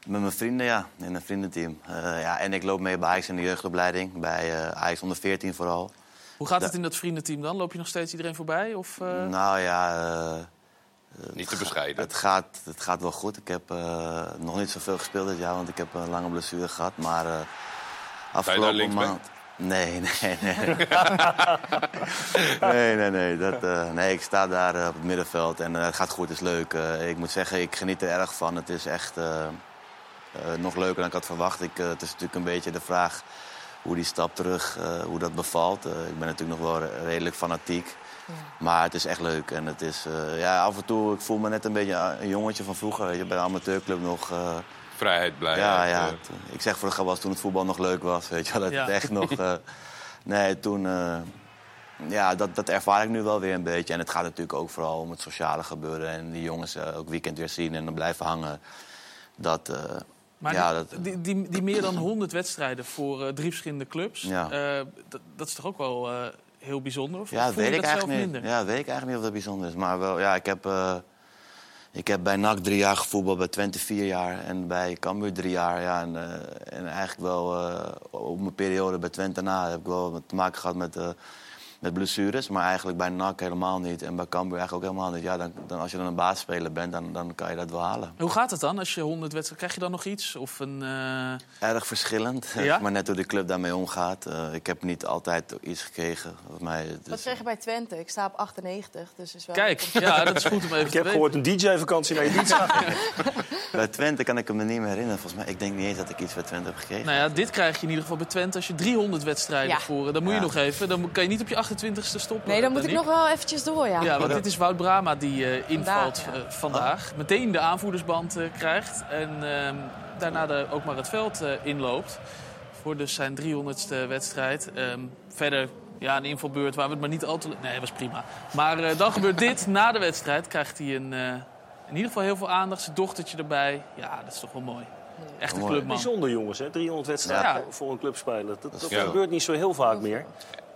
met mijn vrienden, ja. In een vriendenteam. Eh, ja, en ik loop mee bij Ajax in de jeugdopleiding. Bij eh Ajax onder 14 vooral. Hoe gaat het in dat vriendenteam dan? Loop je nog steeds iedereen voorbij? Of, eh, Nou ja, eh, niet te bescheiden? het, gaat, het gaat wel goed. Ik heb eh, nog niet zoveel gespeeld dit jaar, want ik heb een lange blessure gehad. Maar eh afgelopen maand... Nee, nee, nee. nee, nee, nee. Dat, eh, nee, ik sta daar eh, op het middenveld en eh, het gaat goed, het is leuk. Ik moet zeggen, ik geniet er erg van. Het is echt nog leuker dan ik had verwacht. Ik, het is natuurlijk een beetje de vraag hoe die stap terug, hoe dat bevalt. Ik ben natuurlijk nog wel re- redelijk fanatiek. Maar het is echt leuk. En het is, ja, af en toe, ik voel me net een beetje een jongetje van vroeger. Je, bij de amateurclub nog. Vrijheid, blijheid. ja, ja. eh, toen- ik zeg voor de was toen het voetbal nog leuk was. Weet je wel, dat Ja. het echt nog... eh, nee, toen... eh, ja, dat, dat ervaar ik nu wel weer een beetje. En het gaat natuurlijk ook vooral om het sociale gebeuren. En die jongens ook weekend weer zien en dan blijven hangen. Dat... eh, Maar ja, die, dat, die, die, die meer dan 100 wedstrijden voor drie verschillende clubs. Ja. eh, dat, dat is toch ook wel eh, heel bijzonder? Of Ja, dat voel je weet ik dat zelf eigenlijk niet. minder? Ja, weet ik eigenlijk niet of dat bijzonder is. Maar wel, ja, ik heb, eh, ik heb bij NAC drie jaar gevoetbald, bij Twente vier jaar en bij Cambuur drie jaar. Ja, en, eh, en eigenlijk wel eh, op mijn periode bij Twente na heb ik wel te maken gehad met, eh, met blessures. Maar eigenlijk bij NAC helemaal niet en bij Cambuur eigenlijk ook helemaal niet. Ja, dan, dan, als je dan een baasspeler bent, dan, dan kan je dat wel halen. Hoe gaat het dan als je 100 wedstrijden... Krijg je dan nog iets? Of een... eh, Erg verschillend, Ja? maar net hoe de club daarmee omgaat. Eh, ik heb niet altijd iets gekregen. Volgens mij, het Wat is- zeg je bij Twente? Ik sta op 98, dus is wel... Kijk, ja, dat is goed om even Ik te heb weten. gehoord een DJ-vakantie naar je dienst. Bij Twente kan ik me niet meer herinneren. Volgens mij, ik denk niet eens dat ik iets bij Twente heb gekregen. Nou ja, dit krijg je in ieder geval bij Twente als je 300 wedstrijden Ja. voor... Dan moet je nog even. Dan kan je niet op je 28ste stoppen. Nee, dan moet ik nog wel eventjes door, ja. Ja, want dit is Wout Brama die eh, invalt Vandaag, ja. eh, vandaag. Meteen de aanvoerdersband eh, krijgt. En ehm, daarna de, ook maar het veld eh, inloopt. Voor dus zijn 300ste wedstrijd. Ehm, verder ja, een invalbeurt waar we het maar niet al te... Nee, dat was prima. Maar eh, dan gebeurt dit. Na de wedstrijd krijgt hij een, eh, in ieder geval heel veel aandacht. Zijn dochtertje erbij. Ja, dat is toch wel mooi. Echt een clubman. Bijzonder jongens, hè? 300 wedstrijden Ja. voor- een clubspeler. Dat, gebeurt niet zo heel vaak meer.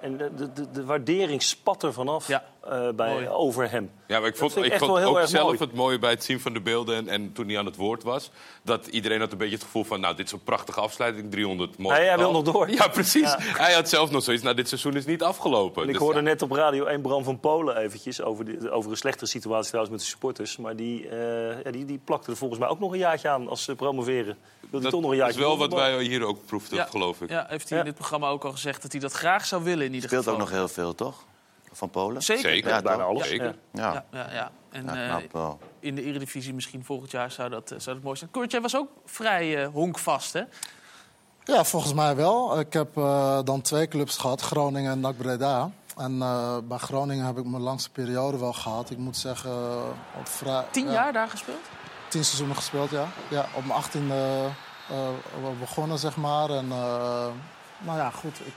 En de, de, de, de waardering spat er vanaf Ja. Eh, bij, Mooi. over hem. Ja, maar ik vond, ik vond ook zelf mooi. het mooie bij het zien van de beelden... En, en toen hij aan het woord was, dat iedereen had een beetje het gevoel van... nou, dit is een prachtige afsluiting, 300 mooi. Nee, hij wil nog door. Ja, precies. Ja. Hij had zelf nog zoiets, nou, dit seizoen is niet afgelopen. En ik Dus hoorde ja. net op Radio 1 Bram van Polen eventjes over, de, over een slechtere situatie trouwens met de supporters. Maar die, eh, ja, die, die plakte er volgens mij ook nog een jaartje aan als ze promoveren. Wil Dat toch nog een is wel wat wij hier ook proefden, Ja. geloof ik. Ja, heeft hij Ja. in dit programma ook al gezegd dat hij dat graag zou willen in ieder Speelt geval. ook nog heel veel, toch? Van Polen? Zeker. Zeker. Ja, Bijna alles. Zeker. Ja. Ja, Ja, ja, ja. En Ja, eh, knap wel. in de Eredivisie misschien volgend jaar zou dat, eh, zou dat mooi zijn. Kurt, jij was ook vrij eh, honkvast, hè? Ja, volgens mij wel. Ik heb eh, dan twee clubs gehad, Groningen en NAC Breda. En eh, bij Groningen heb ik mijn langste periode wel gehad. Ik moet zeggen, op vrij... Tien ja, jaar daar gespeeld? Tien seizoenen gespeeld, ja. ja op mijn achttiende eh, begonnen, zeg maar. En eh, nou ja, goed. Ik,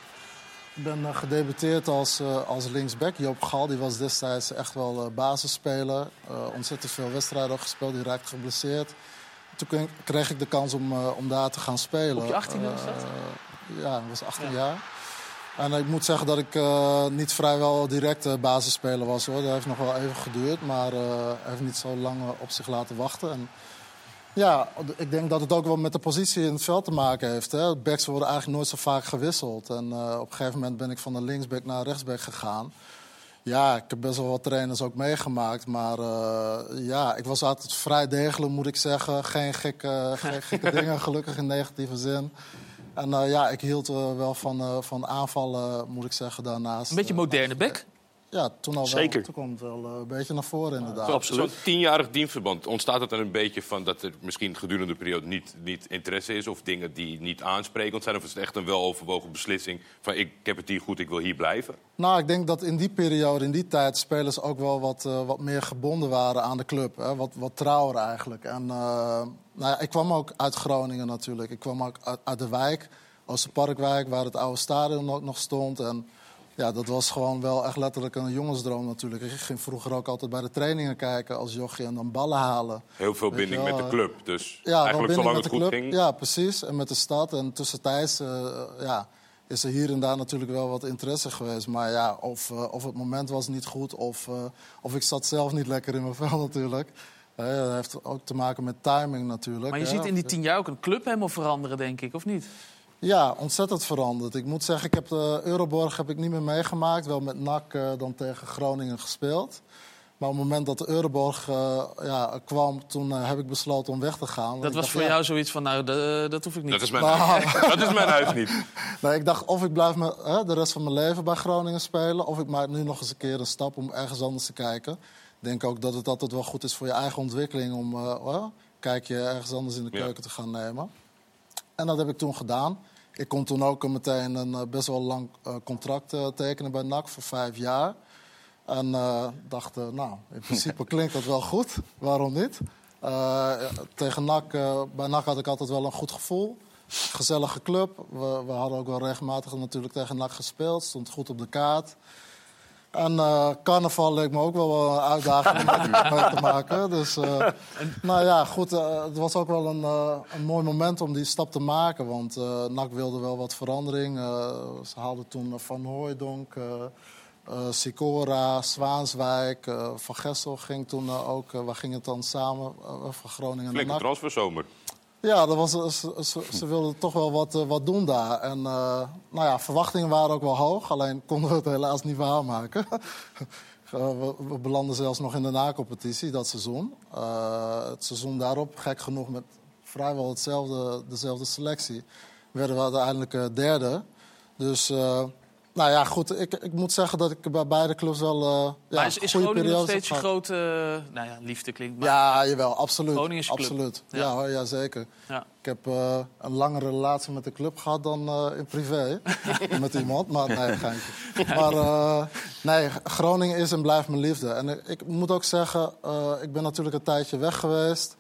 Ik ben gedebuteerd als, eh, als linksback. Joop Gal die was destijds echt wel eh, basisspeler. Eh, ontzettend veel wedstrijden gespeeld, die raakte geblesseerd. Toen kreeg ik de kans om, om daar te gaan spelen. Op je 18e was dat? Ja, ik was 18 jaar. En ik moet zeggen dat ik niet vrijwel direct basisspeler was. hoor. Dat heeft nog wel even geduurd, maar eh heeft niet zo lang op zich laten wachten. En ja, ik denk dat het ook wel met de positie in het veld te maken heeft. Hè. Backs worden eigenlijk nooit zo vaak gewisseld. En eh, op een gegeven moment ben ik van de linksback naar rechtsback gegaan. Ja, ik heb best wel wat trainers ook meegemaakt. Maar eh, ja, ik was altijd vrij degelijk, moet ik zeggen. Geen gekke, geen gekke dingen, gelukkig in negatieve zin. En eh, ja, ik hield wel van, van aanvallen, moet ik zeggen, daarnaast. Een beetje moderne bek. Ja, toen al wel. Zeker. Toen kwam het wel eh, een beetje naar voren, inderdaad. Zo'n tienjarig dienstverband, ontstaat het er een beetje van dat er misschien gedurende de periode niet, niet interesse is of dingen die niet aansprekend zijn? Of is het echt een weloverwogen beslissing van ik heb het hier goed, ik wil hier blijven? Nou, ik denk dat in die periode, in die tijd, spelers ook wel wat, eh, wat meer gebonden waren aan de club. Hè? Wat, wat trouwer eigenlijk. En, eh, nou ja, ik kwam ook uit Groningen natuurlijk. Ik kwam ook uit, uit de wijk, Oosterparkwijk, waar het oude stadion ook nog stond. En ja, dat was gewoon wel echt letterlijk een jongensdroom natuurlijk. Ik ging vroeger ook altijd bij de trainingen kijken als jochie en dan ballen halen. Heel veel Weet binding met de eh, club. Dus Ja, wel eigenlijk zolang met het de goed club. ging. Ja, precies. En met de stad. En tussentijds eh, ja, is er hier en daar natuurlijk wel wat interesse geweest. Maar ja, of, eh, of het moment was niet goed of, eh, of ik zat zelf niet lekker in mijn vel natuurlijk. Eh, dat heeft ook te maken met timing natuurlijk. Maar je hè. ziet in die tien jaar ook een club helemaal veranderen, denk ik, of niet? Ja, ontzettend veranderd. Ik moet zeggen, ik heb de Euroborg heb ik niet meer meegemaakt. Wel met NAC eh, dan tegen Groningen gespeeld. Maar op het moment dat de Euroborg eh, ja, kwam, toen eh, heb ik besloten om weg te gaan. Dat was dacht, voor ja, jou zoiets van, nou, de- dat hoef ik niet. Dat is mijn, Nou. huis. dat is mijn huis niet. Nee, ik dacht of ik blijf me, hè, de rest van mijn leven bij Groningen spelen... of ik maak nu nog eens een keer een stap om ergens anders te kijken. Ik denk ook dat het altijd wel goed is voor je eigen ontwikkeling... om eh, oh, kijk je ergens anders in de Ja. keuken te gaan nemen. En dat heb ik toen gedaan. Ik kon toen ook meteen een eh, best wel lang eh, contract eh, tekenen bij NAC voor vijf jaar. En eh, dacht, nou, in principe klinkt dat wel goed. Waarom niet? Tegen NAC, bij NAC had ik altijd wel een goed gevoel. Gezellige club. We, we hadden ook wel regelmatig natuurlijk tegen NAC gespeeld. Stond goed op de kaart. En eh, carnaval leek me ook wel een uitdaging om mee mee te maken. Dus, eh, nou ja, goed. eh, het was ook wel een, eh, een mooi moment om die stap te maken. Want eh NAC wilde wel wat verandering. Eh, ze haalden toen Van Hooijdonk, Sicora, Zwaanswijk. van Gessel ging toen ook... waar ging het dan samen? van Groningen naar Flinke NAC. transferzomer. Ja, dat was, ze, ze, wilden toch wel wat, eh, wat doen daar. En eh, nou ja, verwachtingen waren ook wel hoog. Alleen konden we het helaas niet waarmaken. We, we belanden zelfs nog in de na-competitie dat seizoen. Eh, het seizoen daarop, gek genoeg met vrijwel hetzelfde, dezelfde selectie... werden we uiteindelijk derde. Dus... eh, nou ja, goed. Ik, ik moet zeggen dat ik bij beide clubs wel. eh ja, maar is, is goede Groningen nog steeds je grote... nou ja, liefde klinkt maar... Ja, jawel, absoluut. Groningen is absoluut. Ja. Ja, ja, zeker. Ja. Ik heb eh, een langere relatie met de club gehad dan eh, in privé. met iemand, maar nee, geintje. Maar eh, nee, Groningen is en blijft mijn liefde. En ik, ik moet ook zeggen, eh, ik ben natuurlijk een tijdje weg geweest.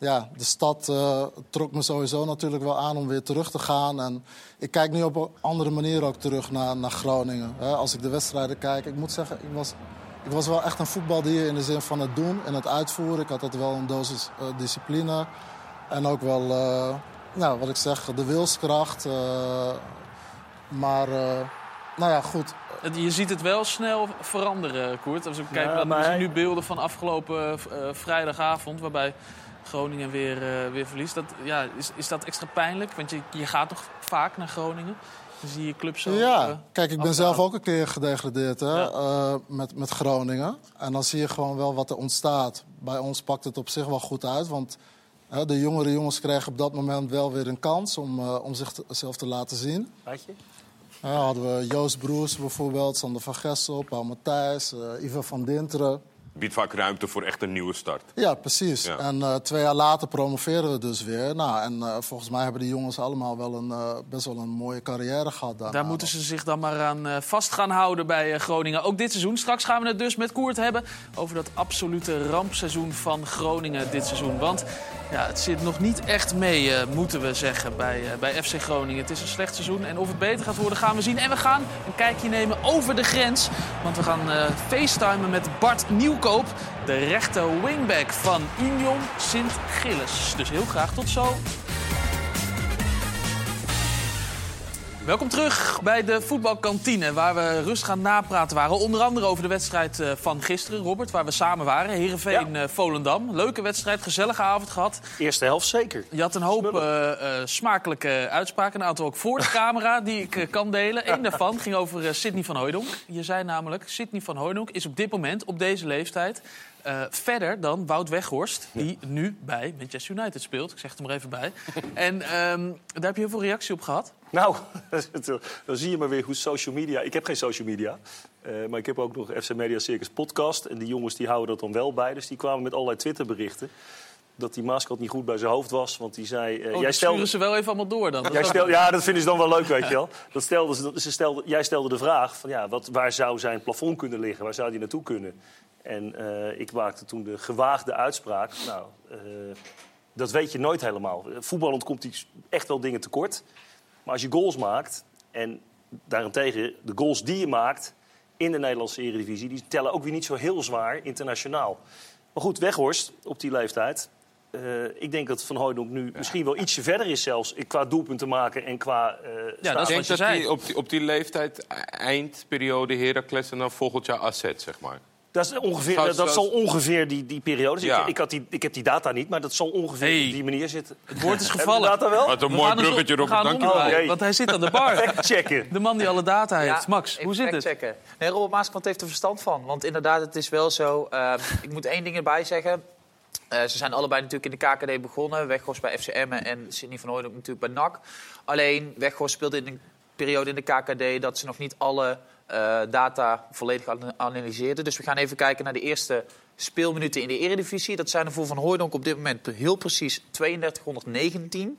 Ja, de stad eh, trok me sowieso natuurlijk wel aan om weer terug te gaan. En ik kijk nu op een andere manier ook terug naar, naar Groningen. Hè, als ik de wedstrijden kijk, ik moet zeggen, ik was, ik was wel echt een voetbaldier in de zin van het doen en het uitvoeren. Ik had altijd wel een dosis eh, discipline. En ook wel, eh, nou, wat ik zeg, de wilskracht. eh, maar, eh, nou ja, goed. Je ziet het wel snel veranderen, Koert. Als we kijken, dan maar we zien nu beelden van afgelopen eh, vrijdagavond... waarbij Groningen weer, eh, weer verliest. Dat, ja, is, is dat extra pijnlijk? Want je, je gaat toch vaak naar Groningen? Dan zie je club zo... eh, Ja, kijk, ik ben zelf ook een keer gedegradeerd hè, Ja. eh, met, met Groningen. En dan zie je gewoon wel wat er ontstaat. Bij ons pakt het op zich wel goed uit. Want hè, de jongere jongens kregen op dat moment wel weer een kans om, eh, om zichzelf te laten zien. Weet je? Ja, hadden we Joost Broers bijvoorbeeld, Sander van Gessel, Paul Matthijs, eh Ivan van Dinteren. Biedt vaak ruimte voor echt een nieuwe start. Ja, precies. Ja. En eh, twee jaar later promoveren we dus weer. Nou, en eh, volgens mij hebben die jongens allemaal wel een, eh, best wel een mooie carrière gehad daarna. Daar moeten ze zich dan maar aan eh, vast gaan houden bij Groningen. Ook dit seizoen. Straks gaan we het dus met Koert hebben over dat absolute rampseizoen van Groningen dit seizoen. Want ja, het zit nog niet echt mee, eh, moeten we zeggen, bij, eh, bij FC Groningen. Het is een slecht seizoen en of het beter gaat worden gaan we zien. En we gaan een kijkje nemen over de grens. Want we gaan eh facetimen met Bart Nieuwkoop, de rechter wingback van Union Sint-Gilles. Dus heel graag tot zo. Welkom terug bij de voetbalkantine, waar we rustig aan napraten waren. Onder andere over de wedstrijd eh, van gisteren, Robert, waar we samen waren. Heerenveen eh Volendam. Leuke wedstrijd, gezellige avond gehad. Eerste helft zeker. Je had een hoop eh, smakelijke uitspraken, een aantal ook voor de camera, die ik kan delen. Eén daarvan ging over Sidney van Hooijdonk. Je zei namelijk, Sidney van Hooijdonk is op dit moment, op deze leeftijd... eh, verder dan Wout Weghorst, die nu bij Manchester United speelt. Ik zeg het er maar even bij. En ehm, daar heb je heel veel reactie op gehad. Nou, dan zie je maar weer hoe social media... Ik heb geen social media, eh, maar ik heb ook nog FC Media Circus podcast. En die jongens die houden dat dan wel bij. Dus die kwamen met allerlei Twitterberichten. Dat die mascot niet goed bij zijn hoofd was. Want die zei... Oh, jij stelde, sturen ze wel even allemaal door dan. Jij stel, ja, dat vinden ze dan wel leuk, weet je wel. Dat stelde ze, dat- ze stelde, jij stelde de vraag van ja, wat, waar zou zijn plafond kunnen liggen? Waar zou die naartoe kunnen? En eh, ik maakte toen de gewaagde uitspraak. Nou, eh, dat weet je nooit helemaal. Voetballend komt hij echt wel dingen tekort. Maar als je goals maakt en daarentegen de goals die je maakt in de Nederlandse Eredivisie, die tellen ook weer niet zo heel zwaar internationaal. Maar goed, Weghorst op die leeftijd. eh, ik denk dat Van Hooydonk nu misschien wel ietsje verder is zelfs qua doelpunten maken en qua eh dat is Ik wat denk je dat zei. hij op die, op die leeftijd, e- eindperiode Heracles en dan volgend jaar AZ, zeg maar. Dat, is ongeveer, dat, dat zal ongeveer die, die periode zijn. Ja. Ik, ik, had die, ik heb die data niet, maar dat zal ongeveer Hey. op die manier zitten. Het woord is gevallen. de data wel? Wat een We mooi dus bruggetje, Robert. Dank je wel. Want hij zit aan de bar. Checken. De man die alle data heeft. Max, hoe zit het? checken. Nee, Robert Maaskant heeft er verstand van. Want inderdaad, het is wel zo. eh, ik moet één ding erbij zeggen. Eh, ze zijn allebei natuurlijk in de KKD begonnen. Weghorst bij FCM en Sidney van Hooydonk natuurlijk bij NAC. Alleen Weghorst speelde in een periode in de KKD dat ze nog niet alle eh, data volledig an- analyseerden. Dus we gaan even kijken naar de eerste speelminuten in de Eredivisie. Dat zijn er voor Van Hooydonk op dit moment heel precies 3219.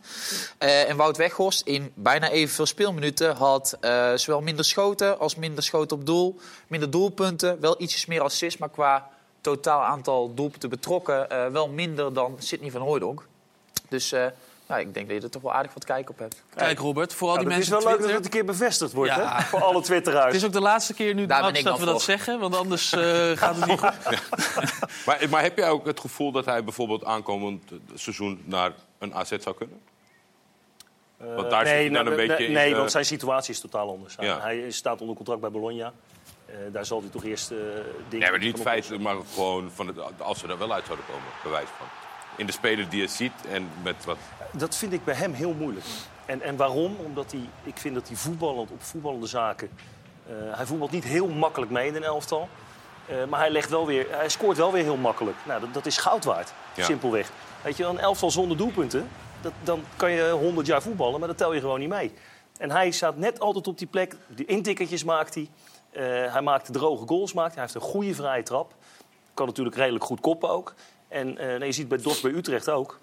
Eh, en Wout Weghorst in bijna evenveel speelminuten had eh, zowel minder schoten als minder schoten op doel. Minder doelpunten, wel ietsjes meer assists, maar qua totaal aantal doelpunten betrokken wel minder dan Sidney van Hooydonk. Dus eh, ja, ik denk dat je er toch wel aardig wat kijk op hebt. Kijk Robert, voor al die Nou, het is mensen wel leuk dat Twitter. het een keer bevestigd wordt, Ja. hè? Voor alle Twitteraars. Het is ook de laatste keer nu Daar dat we dat zeggen, want anders eh, gaat het niet goed. Maar, maar heb jij ook het gevoel dat hij bijvoorbeeld aankomend seizoen naar een AZ zou kunnen? Want daar zit hij dan nou, een nee, beetje in Nee, de- want zijn situatie is totaal anders. Ja. Hij staat onder contract bij Bologna. Eh, daar zal hij toch eerst eh dingen... Nee, maar niet van feit, oplossen. maar gewoon van het, als we er wel uit zouden komen, bewijs van. In de speler die je ziet en met wat... Dat vind ik bij hem heel moeilijk. En, en waarom? Omdat hij, ik vind dat hij voetballend op voetballende zaken... eh, hij voetbalt niet heel makkelijk mee in een elftal. Eh, maar hij, legt wel weer, hij scoort wel weer heel makkelijk. Nou, dat, dat is goud waard, Ja. simpelweg. Weet je, een elftal zonder doelpunten... Dat, dan kan je 100 jaar voetballen, maar dat tel je gewoon niet mee. En hij staat net altijd op die plek. Die intikkertjes maakt hij. Eh, hij maakt droge goals. Maakt. Hij heeft een goede vrije trap. Kan natuurlijk redelijk goed koppen ook. En eh, nou, je ziet bij Dos bij Utrecht ook.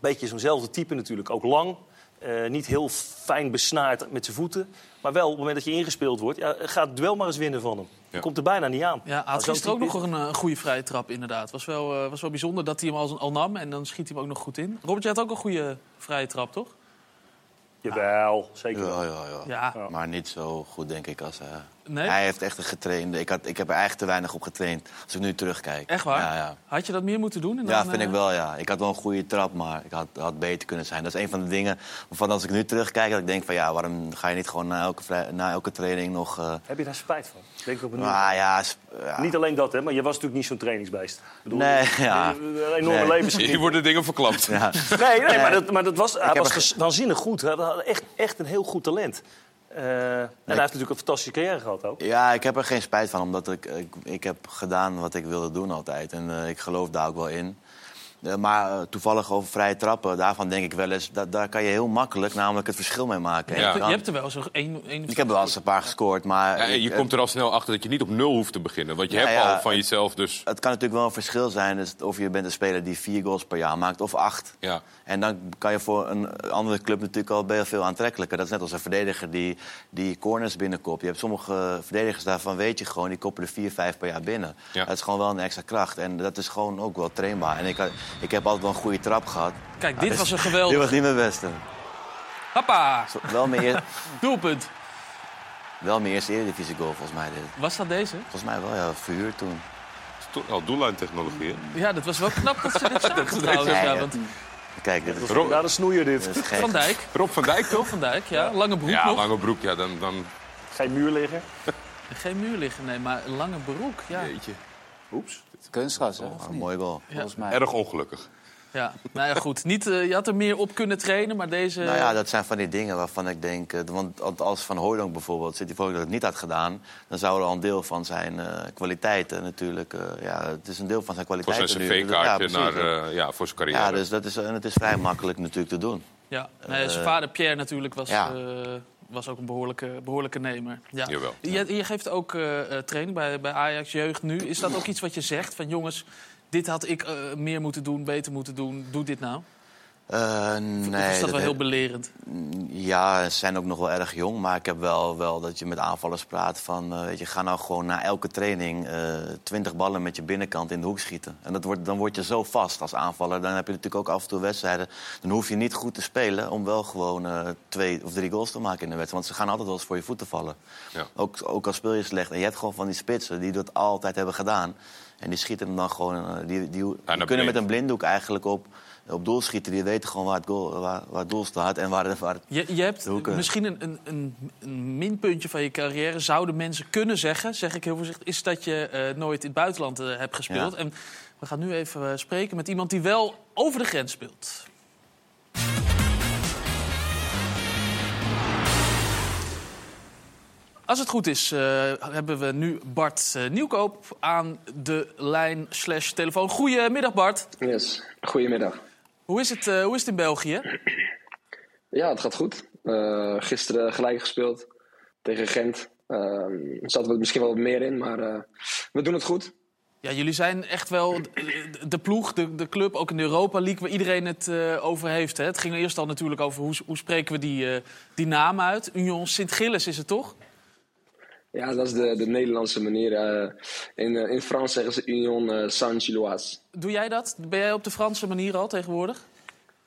Beetje zo'nzelfde type natuurlijk. Ook lang. Eh, niet heel fijn besnaard met zijn voeten. Maar wel, op het moment dat je ingespeeld wordt... Ja, gaat het duel maar eens winnen van hem. Ja. Komt er bijna niet aan. Ja, hij had gisteren ook nog een, eh, goede vrije trap, inderdaad. Was wel, eh, was wel bijzonder dat hij hem al, al nam en dan schiet hij hem ook nog goed in. Robert, jij had ook een goede vrije trap, toch? Jawel, zeker. Ja, ja, ja. Ja. Maar niet zo goed, denk ik, als... eh, Nee? Hij heeft echt een getrainde... Ik, had, ik heb er eigenlijk te weinig op getraind, als ik nu terugkijk. Echt waar? Ja, ja. Had je dat meer moeten doen? En Ja, dan, vind eh, ik wel, ja. Ik had wel een goede trap, maar ik had, had beter kunnen zijn. Dat is een van de dingen waarvan als ik nu terugkijk... dat ik denk van, ja, waarom ga je niet gewoon na elke, vrij- na elke training nog... eh, Heb je daar spijt van? Denk ik op ah, ja, sp- ja. Niet alleen dat, hè, maar je was natuurlijk niet zo'n trainingsbeest. Bedoel, Nee, je- ja. Een enorme Nee. levensgeniet. Hier worden dingen verklapt. Ja. Nee, nee, maar dat, maar dat was, hij was ges- waanzinnig goed. Hij had echt, echt een heel goed talent. Eh, en hij heeft natuurlijk een fantastische carrière gehad ook. Ja, ik heb er geen spijt van, omdat ik, ik, ik heb gedaan wat ik wilde doen altijd. En eh, ik geloof daar ook wel in. Eh, maar eh, toevallig over vrije trappen, daarvan denk ik wel eens... Dat, daar kan je heel makkelijk namelijk het verschil mee maken. En Ja. je hebt er wel zo'n één, één ik heb wel eens een paar gescoord, maar... Ja, je ik- komt er al snel achter dat je niet op nul hoeft te beginnen. Want je Ja, hebt ja, al van het- jezelf dus... Het kan natuurlijk wel een verschil zijn dus of je bent een speler die vier goals per jaar maakt of acht. Ja. En dan kan je voor een andere club natuurlijk al heel veel aantrekkelijker. Dat is net als een verdediger die, die corners binnenkopt. Je hebt sommige verdedigers daarvan, weet je gewoon, die koppelen vier, vijf per jaar binnen. Ja. Dat is gewoon wel een extra kracht. En dat is gewoon ook wel trainbaar. En ik, had- ik heb altijd wel een goede trap gehad. Kijk, dit Ah, was een Dit was geweldig. niet mijn beste. Hoppa, Wel mijn, eer- doelpunt. wel mijn eerste Eredivisie goal volgens mij. Dit. Was dat deze? Volgens mij wel, ja, verhuurd toen. Toch al doellijntechnologie, hè? Ja, dat was wel knap dat ze dit zagen trouwens. Nee, Ja, ja. want Kijk, dit is, Rob, Daar de snoeier dit. Van Dijk, Rob van Dijk, toch? Van Dijk, ja. Lange broek Ja, nog. lange broek, ja, dan... dan Geen muur liggen. Geen muur liggen, nee, maar een lange broek. Ja, jeetje. Oeps. Kunstgras, hè? Oh, mooi goal. Volgens mij. Erg ongelukkig. ja. Nou ja, goed. Niet, eh, je had er meer op kunnen trainen, maar deze... Nou ja, dat zijn van die dingen waarvan ik denk... eh, Want als Van Hooydonk bijvoorbeeld, zit hij voor dat het niet had gedaan... dan zou er al een deel van zijn eh, kwaliteiten natuurlijk... eh, ja, het is een deel van zijn Voor kwaliteiten zijn nu. cv-kaartje Ja, naar, eh, ja, voor zijn carrière. Ja, dus dat is, en het is vrij makkelijk natuurlijk te doen. Ja, nee, zijn vader Pierre natuurlijk was, ja. Was ook een behoorlijke, behoorlijke nemer. Ja. Jawel. Je, je geeft ook eh, eh, training bij, bij Ajax Jeugd nu. Is dat ook iets wat je zegt van jongens, dit had ik eh, meer moeten doen, beter moeten doen, doe dit nou? Eh, Of nee, is dat wel he- heel belerend? Ja, ze zijn ook nog wel erg jong. Maar ik heb wel, wel dat je met aanvallers praat van... eh, weet je, ga nou gewoon na elke training eh 20 ballen met je binnenkant in de hoek schieten. En dat wordt, dan word je zo vast als aanvaller. Dan heb je natuurlijk ook af en toe wedstrijden. Dan hoef je niet goed te spelen om wel gewoon eh, twee of drie goals te maken in de wedstrijd. Want ze gaan altijd wel eens voor je voeten vallen. Ja. Ook, ook al speel je slecht. En je hebt gewoon van die spitsen die dat altijd hebben gedaan. En die schieten hem dan gewoon... die, die, die kunnen met een blinddoek eigenlijk op, op doel schieten. Die weten gewoon waar het, goal, waar, waar het doel staat en waar, het- waar Je, je hebt misschien een, een, een, een minpuntje van je carrière, zouden mensen kunnen zeggen, zeg ik heel voorzichtig, is dat je eh, nooit in het buitenland eh, hebt gespeeld. Ja. En we gaan nu even eh, spreken met iemand die wel over de grens speelt. Als het goed is, eh, hebben we nu Bart Nieuwkoop aan de lijn slash telefoon. Goedemiddag Bart. Yes, goedemiddag. Hoe is het, eh, hoe is het in België? Ja, het gaat goed. Eh, gisteren gelijk gespeeld tegen Gent. Uh, er zat er misschien wel wat meer in, maar eh, we doen het goed. Ja, jullie zijn echt wel de, ploeg, de, de club, ook in de Europa League, waar iedereen het over heeft. Hè? Het ging eerst al natuurlijk over hoe, hoe spreken we die, die naam uit. Union Sint-Gilles is het toch? Ja, dat is de, de Nederlandse manier. eh, in, eh, in Frans zeggen ze Union eh, Saint-Gilloise. Doe jij dat? Ben jij op de Franse manier al tegenwoordig?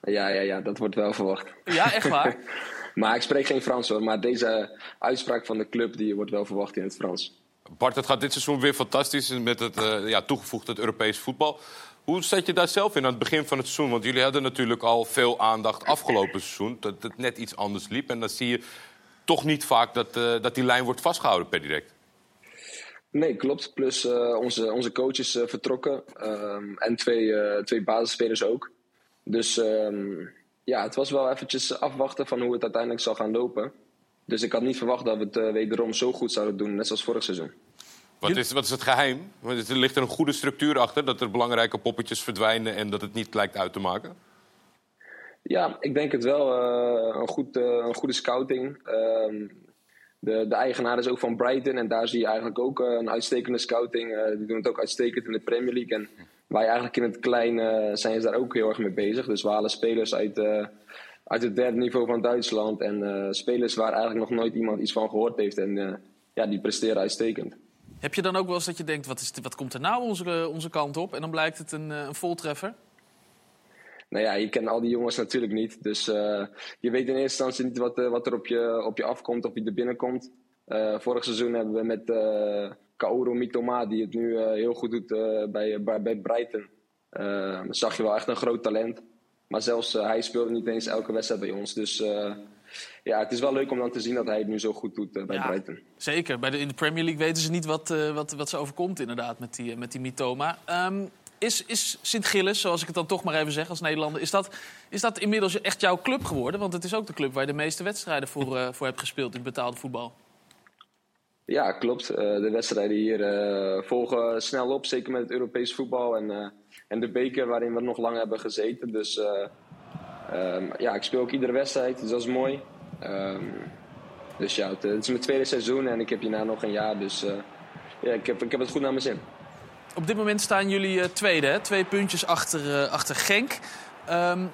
Ja, ja, ja, dat wordt wel verwacht. Ja, echt waar? Maar ik spreek geen Frans hoor, maar deze uitspraak van de club die wordt wel verwacht in het Frans. Bart, het gaat dit seizoen weer fantastisch met het eh, ja, toegevoegd het Europees voetbal. Hoe zat je daar zelf in aan het begin van het seizoen? Want jullie hadden natuurlijk al veel aandacht afgelopen seizoen. Dat het net iets anders liep. En dan zie je toch niet vaak dat, eh, dat die lijn wordt vastgehouden per direct. Nee, klopt. Plus eh, onze, onze coach is eh, vertrokken. ehm, en twee, twee basisspelers ook. Dus ehm, ja, het was wel eventjes afwachten van hoe het uiteindelijk zal gaan lopen. Dus ik had niet verwacht dat we het wederom zo goed zouden doen, net zoals vorig seizoen. Wat is, wat is het geheim? Want er ligt er een goede structuur achter. Dat er belangrijke poppetjes verdwijnen en dat het niet lijkt uit te maken. Ja, ik denk het wel. eh, een, goed, eh, een goede scouting. Ehm, de, de eigenaar is ook van Brighton en daar zie je eigenlijk ook eh, een uitstekende scouting. Die doen het ook uitstekend in de Premier League. En wij eigenlijk in het klein zijn ze daar ook heel erg mee bezig. Dus we halen spelers uit, uit het derde niveau van Duitsland. En spelers waar eigenlijk nog nooit iemand iets van gehoord heeft. En ja, die presteren uitstekend. Heb je dan ook wel eens dat je denkt, wat, is, wat komt er nou onze, onze kant op? En dan blijkt het een, een voltreffer? Nou ja, je kent al die jongens natuurlijk niet. Dus eh, je weet in eerste instantie niet wat, eh, wat er op je, op je afkomt of wie er binnenkomt. Eh, vorig seizoen hebben we met Kaoru Mitoma, die het nu heel goed doet bij, bij, bij Brighton. zag je wel echt een groot talent. Maar zelfs hij speelde niet eens elke wedstrijd bij ons. Dus ja, het is wel leuk om dan te zien dat hij het nu zo goed doet bij Ja. Brighton. Zeker. Bij de, in de Premier League weten ze niet wat, wat, wat ze overkomt inderdaad met die, met die Mitoma. Ehm, is is Sint-Gilles, zoals ik het dan toch maar even zeg als Nederlander... Is dat, is dat inmiddels echt jouw club geworden? Want het is ook de club waar je de meeste wedstrijden voor, eh, voor hebt gespeeld in betaalde voetbal. Ja, klopt. Eh, de wedstrijden hier eh, volgen snel op, zeker met het Europees voetbal. En en de beker waarin we nog lang hebben gezeten. Dus eh, ehm, ja, ik speel ook iedere wedstrijd, dus dat is mooi. Ehm, dus ja, het, het is mijn tweede seizoen en ik heb hierna nog een jaar. Dus ja, ik heb, ik heb het goed naar mijn zin. Op dit moment staan jullie eh, tweede, hè? twee puntjes achter, eh, achter Genk. Ehm,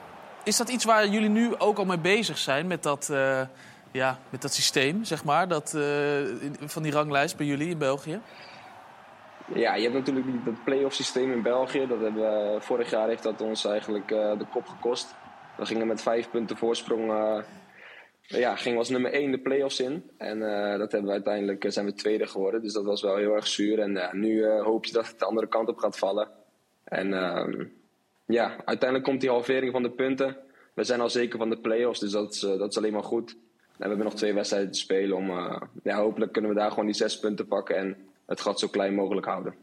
is dat iets waar jullie nu ook al mee bezig zijn met dat, eh, ja, met dat systeem, zeg maar, dat, van die ranglijst bij jullie in België? Ja, je hebt natuurlijk dat play-off systeem in België. Dat hebben vorig jaar heeft dat ons eigenlijk de kop gekost. We gingen met vijf punten voorsprong. Ja, gingen we als nummer één de play-offs in. En eh, dat hebben we uiteindelijk eh, zijn we tweede geworden. Dus dat was wel heel erg zuur. En ja, nu eh, hoop je dat het de andere kant op gaat vallen. En ehm, ja, uiteindelijk komt die halvering van de punten. We zijn al zeker van de play-offs, dus dat is, dat is alleen maar goed. En we hebben nog twee wedstrijden te spelen. Om, ja, hopelijk kunnen we daar gewoon die zes punten pakken en het gat zo klein mogelijk houden.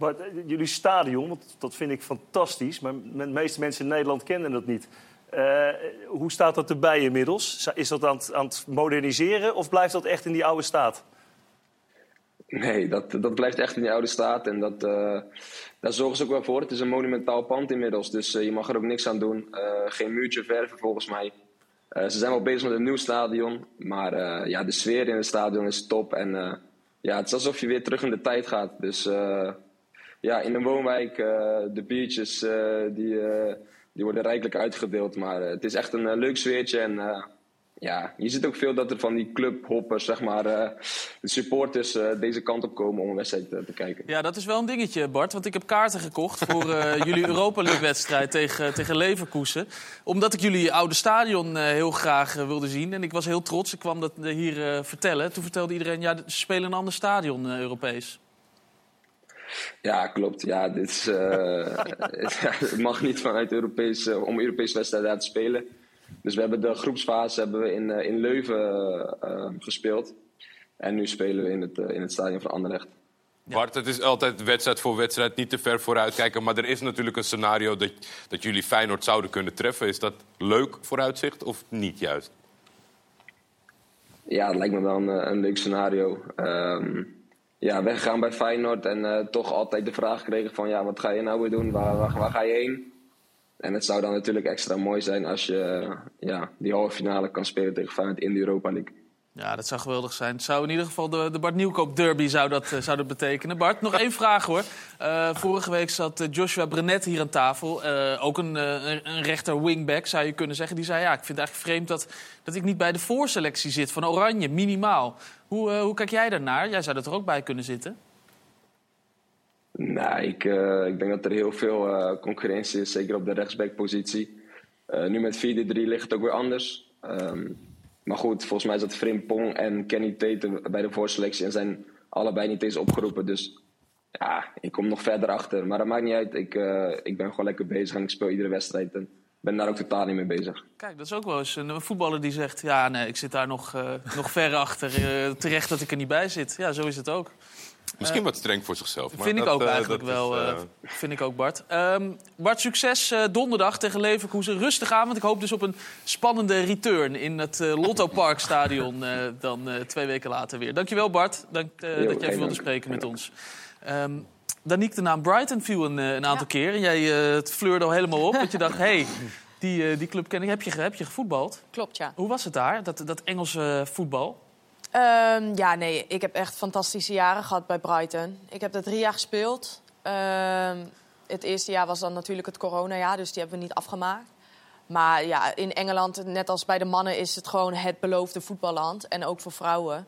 Eh, jullie stadion, dat vind ik fantastisch. Maar de meeste mensen in Nederland kennen dat niet. Eh, hoe staat dat erbij inmiddels? Is dat aan het, aan het moderniseren of blijft dat echt in die oude staat? Nee, dat, dat blijft echt in die oude staat. En dat, eh, daar zorgen ze ook wel voor. Het is een monumentaal pand inmiddels, dus eh, je mag er ook niks aan doen. Geen muurtje verven volgens mij. Ze zijn wel bezig met een nieuw stadion. Maar ja, de sfeer in het stadion is top. En ja, het is alsof je weer terug in de tijd gaat. Dus ja, in de woonwijk, de biertjes, die, die worden rijkelijk uitgedeeld. Maar eh, het is echt een eh, leuk sfeertje. En eh, ja, je ziet ook veel dat er van die clubhoppers, zeg maar, de supporters eh, deze kant op komen om een wedstrijd te kijken. Ja, dat is wel een dingetje, Bart. Want ik heb kaarten gekocht voor jullie Europa League-wedstrijd tegen, tegen Leverkusen. Omdat ik jullie oude stadion heel graag wilde zien. En ik was heel trots. Ik kwam dat hier vertellen. Toen vertelde iedereen, ja, ze spelen een ander stadion, Europees. Ja, klopt. Ja, dit is, eh, het mag niet vanuit Europees, eh, om Europese wedstrijden daar te spelen. Dus we hebben de groepsfase hebben we in, eh, in Leuven eh, gespeeld. En nu spelen we in het, in het stadion van Anderlecht. Bart, het is altijd wedstrijd voor wedstrijd, niet te ver vooruit kijken. Maar er is natuurlijk een scenario dat, dat jullie Feyenoord zouden kunnen treffen. Is dat leuk vooruitzicht of niet juist? Ja, het lijkt me wel een, een leuk scenario. Ehm, ja, weggegaan bij Feyenoord en eh, toch altijd de vraag gekregen van... ja, wat ga je nou weer doen? Waar, waar, ga je heen? En het zou dan natuurlijk extra mooi zijn als je eh, ja, die halve finale kan spelen tegen Feyenoord in de Europa League. Ja, dat zou geweldig zijn. Het zou in ieder geval de, de Bart Nieuwkoop derby zou dat, eh, zou dat betekenen. Bart, nog één vraag hoor. Eh, vorige week zat eh, Joshua Brenet hier aan tafel. Ook een, een- rechter wingback zou je kunnen zeggen. Die zei, ja, ik vind het eigenlijk vreemd dat, dat ik niet bij de voorselectie zit van Oranje, minimaal. Hoe, hoe kijk jij daarnaar? Jij zou er ook bij kunnen zitten? Nou, ik, ik denk dat er heel veel concurrentie is, zeker op de rechtsbackpositie. Nu met 4-3 ligt het ook weer anders. Ehm, maar goed, volgens mij zat Frimpong en Kenny Tate bij de voorselectie en zijn allebei niet eens opgeroepen. Dus ja, ik kom nog verder achter. Maar dat maakt niet uit. Ik, eh, ik ben gewoon lekker bezig en ik speel iedere wedstrijd. En ben daar ook totaal niet mee bezig. Kijk, dat is ook wel eens een, voetballer die zegt... ja, nee, ik zit daar nog, eh, nog ver achter. Eh, terecht dat ik er niet bij zit. Ja, zo is het ook. Misschien wat streng voor zichzelf. Maar vind ik ook eh, eigenlijk dat is, wel. eh, eh, vind ik ook, Bart. Ehm, Bart, succes eh, donderdag tegen Leverkusen. Rustig aan, want ik hoop dus op een spannende return... in het eh, Lotto Park Stadion eh, dan eh, twee weken later weer. Dankjewel, Bart, Dank, eh, Jo, dat je geen even wilde spreken met ons. Ehm Danique, de naam Brighton viel een, een aantal keer. En jij eh, het fleurde al helemaal op. dat je dacht, hé, hey, die, eh, die club ken ik. Heb je, heb je gevoetbald? Klopt, ja. Hoe was het daar, dat, dat Engelse voetbal? Ehm, ja, nee, ik heb echt fantastische jaren gehad bij Brighton. Ik heb er drie jaar gespeeld. Ehm, het eerste jaar was dan natuurlijk het coronajaar, dus die hebben we niet afgemaakt. Maar ja, in Engeland, net als bij de mannen, is het gewoon het beloofde voetballand. En ook voor vrouwen.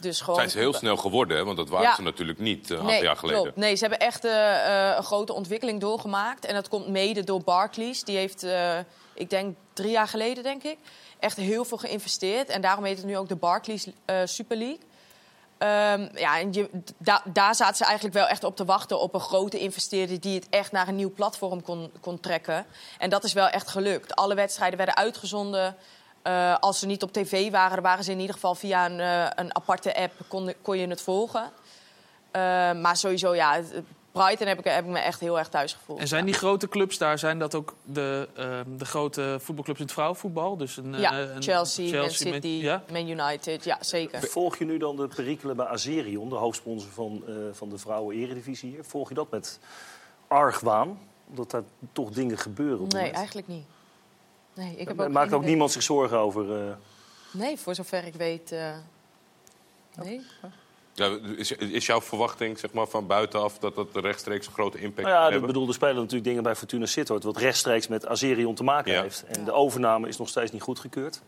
Dus gewoon... zijn ze heel snel geworden, hè? want dat waren Ja. ze natuurlijk niet eh, een Nee, jaar geleden. klopt. Nee, ze hebben echt eh, eh, een grote ontwikkeling doorgemaakt. En dat komt mede door Barclays. Die heeft, ik denk drie jaar geleden, denk ik, echt heel veel geïnvesteerd. En daarom heet het nu ook de Barclays eh, Super League. Ehm, ja, en je, da- daar zaten ze eigenlijk wel echt op te wachten op een grote investeerder die het echt naar een nieuw platform kon, kon trekken. En dat is wel echt gelukt. Alle wedstrijden werden uitgezonden. Eh, als ze niet op tv waren, waren ze in ieder geval via een, eh, een aparte app kon, kon je het volgen. Eh, maar sowieso, ja, Brighton heb ik, heb ik me echt heel erg thuis gevoeld. En zijn die grote clubs daar, zijn dat ook de, ehm, de grote voetbalclubs in het vrouwenvoetbal? Dus een, Ja, eh, een Chelsea, Man met- City, ja? Man United, ja, zeker. Volg je nu dan de perikelen bij Azerion, de hoofdsponsor van, eh, van de vrouwen-eredivisie hier? Volg je dat met argwaan? Omdat daar toch dingen gebeuren? Op Nee, moment? eigenlijk niet. Nee, ik heb ook Maakt ook niemand zich zorgen over... eh, Nee, voor zover ik weet. eh, nee. Ja, is, is jouw verwachting zeg maar, van buitenaf dat dat rechtstreeks een grote impact Nou ja, gaat ik bedoel, er spelen natuurlijk dingen bij Fortuna Sittard... wat rechtstreeks met Azerion te maken Ja. heeft. En de overname is nog steeds niet goedgekeurd.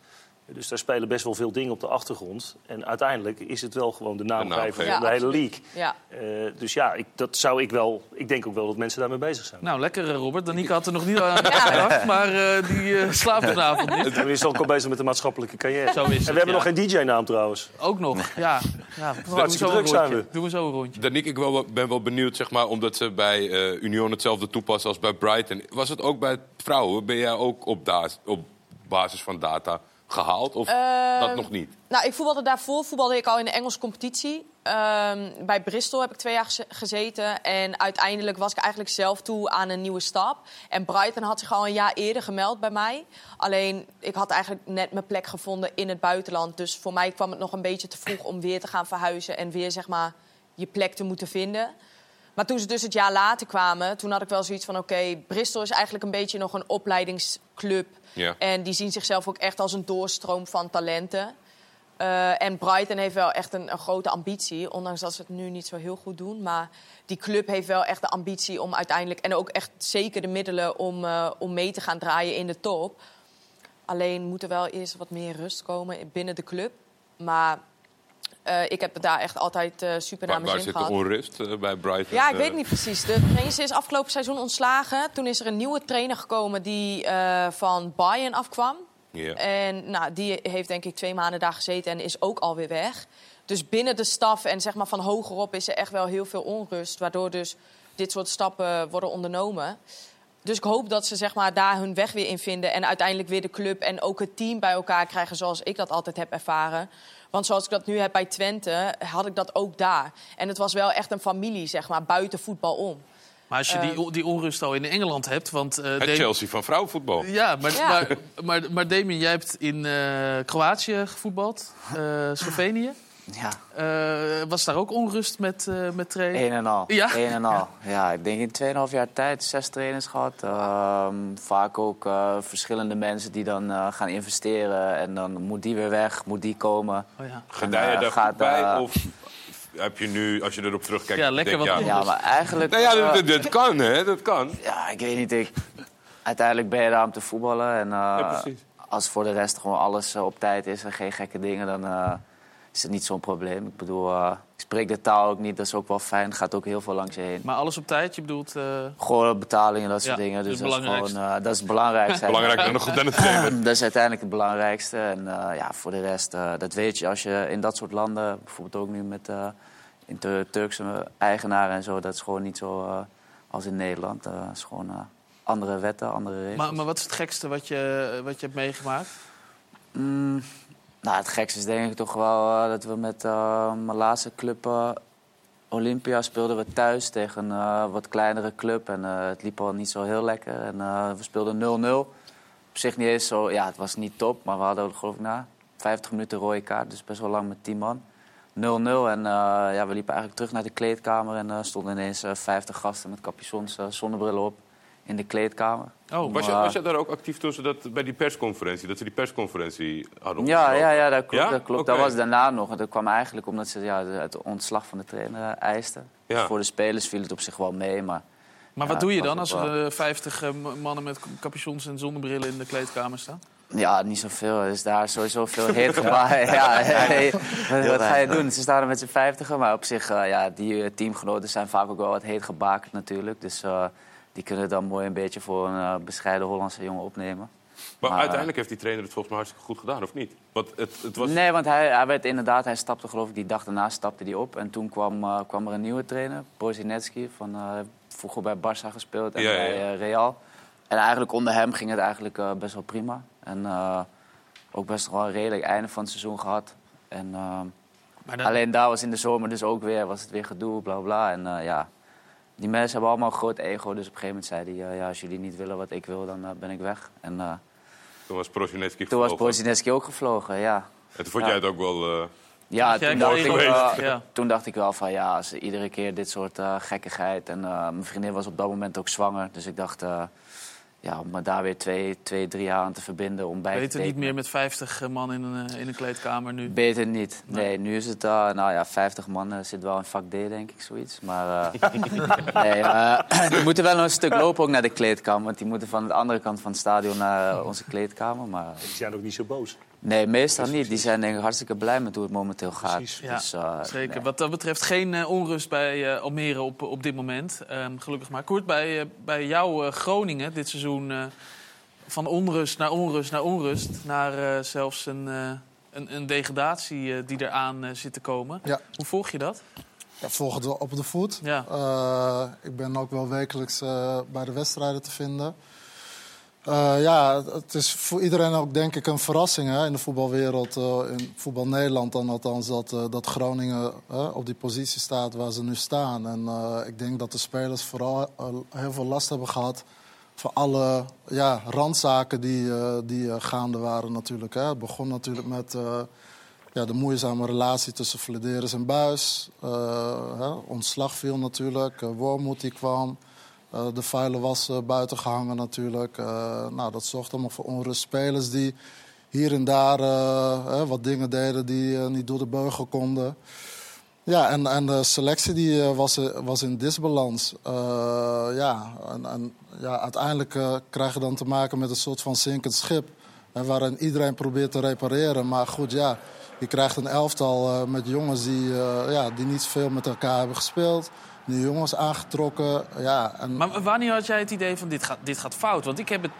Dus daar spelen best wel veel dingen op de achtergrond. En uiteindelijk is het wel gewoon de naamgever van de hele league. Ja. Eh, dus ja, ik, dat zou ik wel... Ik denk ook wel dat mensen daarmee bezig zijn. Nou, lekker eh, Robert. Danica had er nog niet aan gedacht, maar eh, die eh, slaapt vanavond niet. Het is ook al bezig met de maatschappelijke carrière. Zo is het, en we hebben ja. nog geen DJ-naam trouwens. Ook nog, ja. ja. Hartstikke zo druk zijn we. Doe maar zo een rondje. Daniek, ik wel, ben wel benieuwd, zeg maar, omdat ze bij eh, Union hetzelfde toepassen als bij Brighton. Was het ook bij vrouwen? Ben jij ook op, da- op basis van data gehaald? Of Ehm, dat nog niet? Nou, ik voetbalde daarvoor voetbalde ik al in de Engelse competitie. Ehm, bij Bristol heb ik twee jaar geze- gezeten. En uiteindelijk was ik eigenlijk zelf toe aan een nieuwe stap. En Brighton had zich al een jaar eerder gemeld bij mij. Alleen, ik had eigenlijk net mijn plek gevonden in het buitenland. Dus voor mij kwam het nog een beetje te vroeg om weer te gaan verhuizen... en weer, zeg maar, je plek te moeten vinden. Maar toen ze dus het jaar later kwamen, toen had ik wel zoiets van... oké, Bristol is eigenlijk een beetje nog een opleidingsclub. Ja. En die zien zichzelf ook echt als een doorstroom van talenten. Eh, en Brighton heeft wel echt een, een grote ambitie. Ondanks dat ze het nu niet zo heel goed doen. Maar die club heeft wel echt de ambitie om uiteindelijk... en ook echt zeker de middelen om, eh, om mee te gaan draaien in de top. Alleen moet er wel eerst wat meer rust komen binnen de club. Maar eh, ik heb daar echt altijd eh, super naar Waar, mijn waar zin zit de gehad. onrust eh, bij Brighton? Ja, ik weet niet precies. De trainer is afgelopen seizoen ontslagen. Toen is er een nieuwe trainer gekomen die van Bayern afkwam. Ja. En nou, die heeft denk ik twee maanden daar gezeten en is ook alweer weg. Dus binnen de staf en zeg maar van hogerop is er echt wel heel veel onrust. Waardoor dus dit soort stappen worden ondernomen. Dus ik hoop dat ze zeg maar, daar hun weg weer in vinden. En uiteindelijk weer de club en ook het team bij elkaar krijgen zoals ik dat altijd heb ervaren. Want zoals ik dat nu heb bij Twente, had ik dat ook daar. En het was wel echt een familie, zeg maar, buiten voetbal om. Maar als je die, die onrust al in Engeland hebt... Want, eh, Het Dam- Chelsea van vrouwenvoetbal. Ja, maar, Ja. Maar, maar, maar Damien, jij hebt in eh, Kroatië gevoetbald, eh, Slovenië. Ja, Eh, was daar ook onrust met, eh met trainen? een en al. Ja? Een en al. Ja, ik denk in 2,5 jaar tijd zes trainers gehad. Ehm, vaak ook eh, verschillende mensen die dan eh, gaan investeren. En dan moet die weer weg, moet die komen. Oh, ja. Gedij je daar gaat, bij? Of heb je nu, als je erop terugkijkt... Ja, lekker denk, wat ja, Ja, maar eigenlijk... Nou ja, dat, dat kan, hè? Dat kan. Ja, ik weet niet. Ik, uiteindelijk ben je daar om te voetballen. En eh, Ja, precies. als voor de rest gewoon alles op tijd is en geen gekke dingen, dan eh, is het niet zo'n probleem. Ik bedoel, eh, ik spreek de taal ook niet, dat is ook wel fijn. gaat ook heel veel langs je heen. Maar alles op tijd, je bedoelt... eh, Gewoon betalingen, dat soort Ja, dingen. dat Dus is dat het is, gewoon, belangrijkste. eh, dat is het belangrijkste. Belangrijker dan nog dan het. Dat is uiteindelijk het belangrijkste. En eh, ja, voor de rest, eh, dat weet je als je in dat soort landen, bijvoorbeeld ook nu met eh, in de Turkse eigenaren en zo, dat is gewoon niet zo eh, als in Nederland. Dat is gewoon andere wetten, andere regels. maar, maar wat is het gekste wat je, wat je hebt meegemaakt? Mm, nou, het gekste is denk ik toch wel eh, dat we met eh, mijn laatste club eh, Olympia speelden we thuis tegen een wat kleinere club. En het liep al niet zo heel lekker. En we speelden 0-0. Op zich niet eens zo, ja, het was niet top. Maar we hadden geloof ik na 50 minuten rode kaart. Dus best wel lang met 10 man. 0-0 en ja, we liepen eigenlijk terug naar de kleedkamer. En stonden ineens eh 50 gasten met capuchons, zonnebrillen op in de kleedkamer. Oh, Was je, was je daar ook actief toen ze dat bij die persconferentie, dat ze die persconferentie hadden Ja, ja, ja, dat klopt. Ja? Dat, klopt. Dat was daarna nog. Dat kwam eigenlijk omdat ze ja, de- het ontslag van de trainer eh, eisten. Ja. Voor de spelers viel het op zich wel mee, maar Maar Ja, wat doe je dan als er eh, 50 eh, mannen met capuchons en zonnebrillen in de kleedkamer staan? ja, niet zoveel. Er is daar sowieso veel heet ja, hey, wat, wat ga je doen? Ze staan er met z'n vijftigen, maar op zich, eh, ja, die eh, teamgenoten zijn vaak ook wel wat heet gebakerd natuurlijk. Dus eh, die kunnen het dan mooi een beetje voor een eh, bescheiden Hollandse jongen opnemen. Maar Maar- uiteindelijk heeft die trainer het volgens mij hartstikke goed gedaan, of niet? Want het, het was... Nee, want hij, hij werd inderdaad, hij stapte geloof ik die dag daarna stapte hij op. En toen kwam, eh, kwam er een nieuwe trainer, Bozinetski, van eh, vroeger bij Barça gespeeld en Ja, bij ja. eh, Real. En eigenlijk onder hem ging het eigenlijk eh, best wel prima. En eh, ook best wel een redelijk einde van het seizoen gehad. En, eh, Maar dan- Alleen daar was in de zomer dus ook weer, was het weer gedoe, bla bla. En eh, ja, die mensen hebben allemaal een groot ego. Dus op een gegeven moment zei hij, eh, ja, als jullie niet willen wat ik wil, dan eh, ben ik weg. En eh, Toen was Prosinecki toen was gevlogen. Bozinetski ook gevlogen, ja. En toen vond Ja. jij het ook wel... eh, Ja, toen dacht, ik, Ja. toen dacht ik wel van ja, als iedere keer dit soort eh, gekkigheid. En eh, mijn vriendin was op dat moment ook zwanger. Dus ik dacht, eh, ja, om me daar weer twee, twee, drie jaar aan te verbinden. Om bij te Beter niet tekenen. meer met 50 man in een, eh, in een kleedkamer nu. Beter niet. Nee, nu is het, eh, nou ja, 50 man eh, zit wel in vak D, denk ik, zoiets. Maar eh, nee, eh, die moeten wel nog een stuk lopen ook naar de kleedkamer. Want die moeten van de andere kant van het stadion naar eh, onze kleedkamer. Maar Die zijn ook niet zo boos. Nee, meestal niet. Die zijn denk ik hartstikke blij met hoe het momenteel gaat. Precies. Ja, Dus, eh, Zeker. nee. Wat dat betreft geen eh, onrust bij eh, Almere op, op dit moment. Ehm, gelukkig maar. Koert, bij, eh, bij jou eh, Groningen dit seizoen eh, van onrust naar onrust naar onrust. Naar eh, zelfs een, eh, een, een degradatie eh, die eraan zit te komen. Ja. Hoe volg je dat? Ja, volg het wel op de voet. Ja. Eh, ik ben ook wel wekelijks eh, bij de wedstrijden te vinden. Eh, ja, het is voor iedereen ook denk ik een verrassing hè, in de voetbalwereld. eh, in voetbal Nederland dan althans, dat, eh, dat Groningen op die positie staat waar ze nu staan. En ik denk dat de spelers vooral heel veel last hebben gehad van alle ja, randzaken die, die gaande waren natuurlijk. Hè. Het begon natuurlijk met ja, de moeizame relatie tussen Flederis en Buis. Ontslag viel natuurlijk, Wormoed die kwam. Eh, de vuile was eh, buiten gehangen natuurlijk. Eh, nou, dat zorgt allemaal voor onrust. Spelers die hier en daar wat dingen deden die niet door de beugel konden. Ja, en, en de selectie die, was, was in disbalans. Ja, en, en, ja, uiteindelijk eh, krijg je dan te maken met een soort van zinkend schip. Waarin iedereen probeert te repareren. Maar goed, ja, je krijgt een elftal met jongens die, ja, die niet veel met elkaar hebben gespeeld. Die jongens aangetrokken. Ja, en, Maar wanneer had jij het idee van dit gaat, dit gaat fout? Want ik, heb het,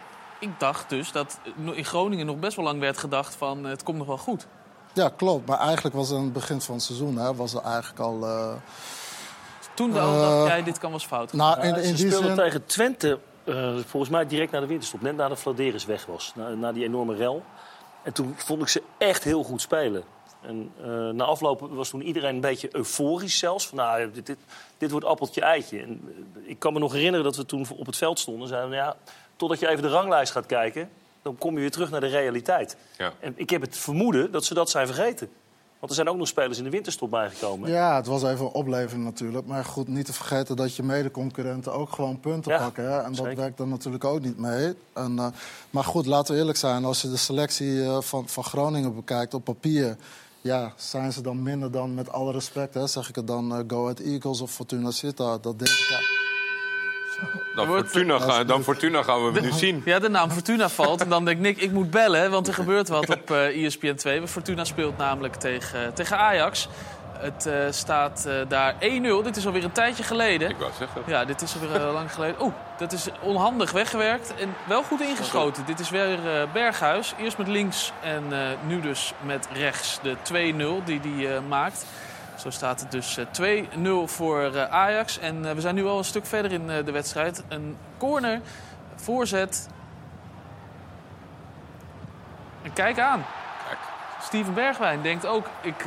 ik dacht dus dat in Groningen nog best wel lang werd gedacht van eh, het komt nog wel goed. Ja, klopt. Maar eigenlijk was het aan het begin van het seizoen hè, was er eigenlijk al. eh, Toen dacht Eh, jij dit kan wel eens fout. nou, in, die zin. tegen Twente, eh, volgens mij direct na de winterstop. Net nadat Vladeris weg was, na, na die enorme rel. En toen vond ik ze echt heel goed spelen. En eh, na afloop was toen iedereen een beetje euforisch zelfs. Van, nou, dit, dit, dit wordt appeltje-eitje. En, eh, ik kan me nog herinneren dat we toen op het veld stonden. en Zeiden, nou ja, totdat je even de ranglijst gaat kijken, dan kom je weer terug naar de realiteit. Ja. En ik heb het vermoeden dat ze dat zijn vergeten. Want er zijn ook nog spelers in de winterstop bijgekomen. Ja, het was even een opleving natuurlijk. Maar goed, niet te vergeten dat je mede-concurrenten ook gewoon punten Ja, pakken. Hè? En dat zeker. werkt er natuurlijk ook niet mee. En, eh, maar goed, laten we eerlijk zijn. Als je de selectie eh, van, van Groningen bekijkt op papier... Ja, zijn ze dan minder dan, met alle respect, hè, zeg ik het dan, eh, Go Ahead Eagles of Fortuna Sittard? Dat denk ik, ja. Dan, wordt- Fortuna, gaan, dan Fortuna gaan we nu zien. Ja, de naam Fortuna valt. En dan denk Nick, ik moet bellen, want er gebeurt wat op eh ESPN 2. Fortuna speelt namelijk tegen, tegen Ajax. Het eh, staat eh, daar 1-0. Dit is alweer een tijdje geleden. Ik wou zeggen. Ja, dit is alweer eh, lang geleden. Oeh, dat is onhandig weggewerkt en wel goed ingeschoten. Dit is weer Berghuis. Eerst met links en nu dus met rechts de 2-0 die hij maakt. Zo staat het dus eh, 2-0 voor Ajax. En we zijn nu al een stuk verder in de wedstrijd. Een corner, voorzet. En kijk aan. Kijk. Steven Bergwijn denkt ook, ik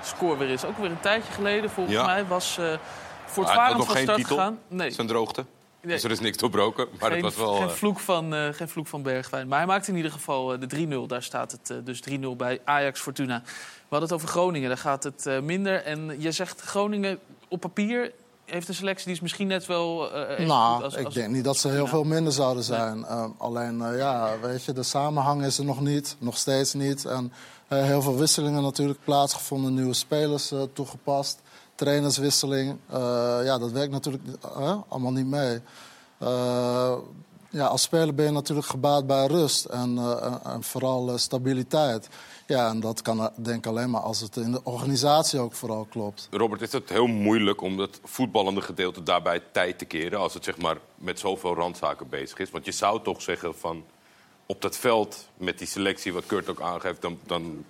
eh, scoor weer eens. Ook weer een tijdje geleden, volgens Ja. mij, was uh, Hij voortvarend van geen start titel. gegaan. Nee, Zijn droogte. Nee. Dus er is niks doorbroken. Maar geen, het was wel... geen, eh, vloek van, eh, geen vloek van Bergwijn. Maar hij maakt in ieder geval eh, de 3-0. Daar staat het eh, dus 3-0 bij Ajax Fortuna. We hadden het over Groningen, daar gaat het eh, minder. En je zegt Groningen op papier heeft een selectie die is misschien net wel... eh, Nou, goed als, ik als- denk niet dat ze heel veel minder zouden zijn. Eh, alleen, eh, ja, weet je, de samenhang is er nog niet. Nog steeds niet. En eh, heel veel wisselingen natuurlijk plaatsgevonden. Nieuwe spelers eh, toegepast. Trainerswisseling. Eh, ja, dat werkt natuurlijk eh, allemaal niet mee. Eh, ja, als speler ben je natuurlijk gebaat bij rust. En, eh, en- vooral eh, stabiliteit. Ja, en dat kan eh, denk ik alleen maar als het in de organisatie ook vooral klopt. Robert, is het heel moeilijk om het voetballende gedeelte daarbij tijd te keren... als het zeg maar met zoveel randzaken bezig is? Want je zou toch zeggen van... op dat veld, met die selectie wat Kurt ook aangeeft... dan, dan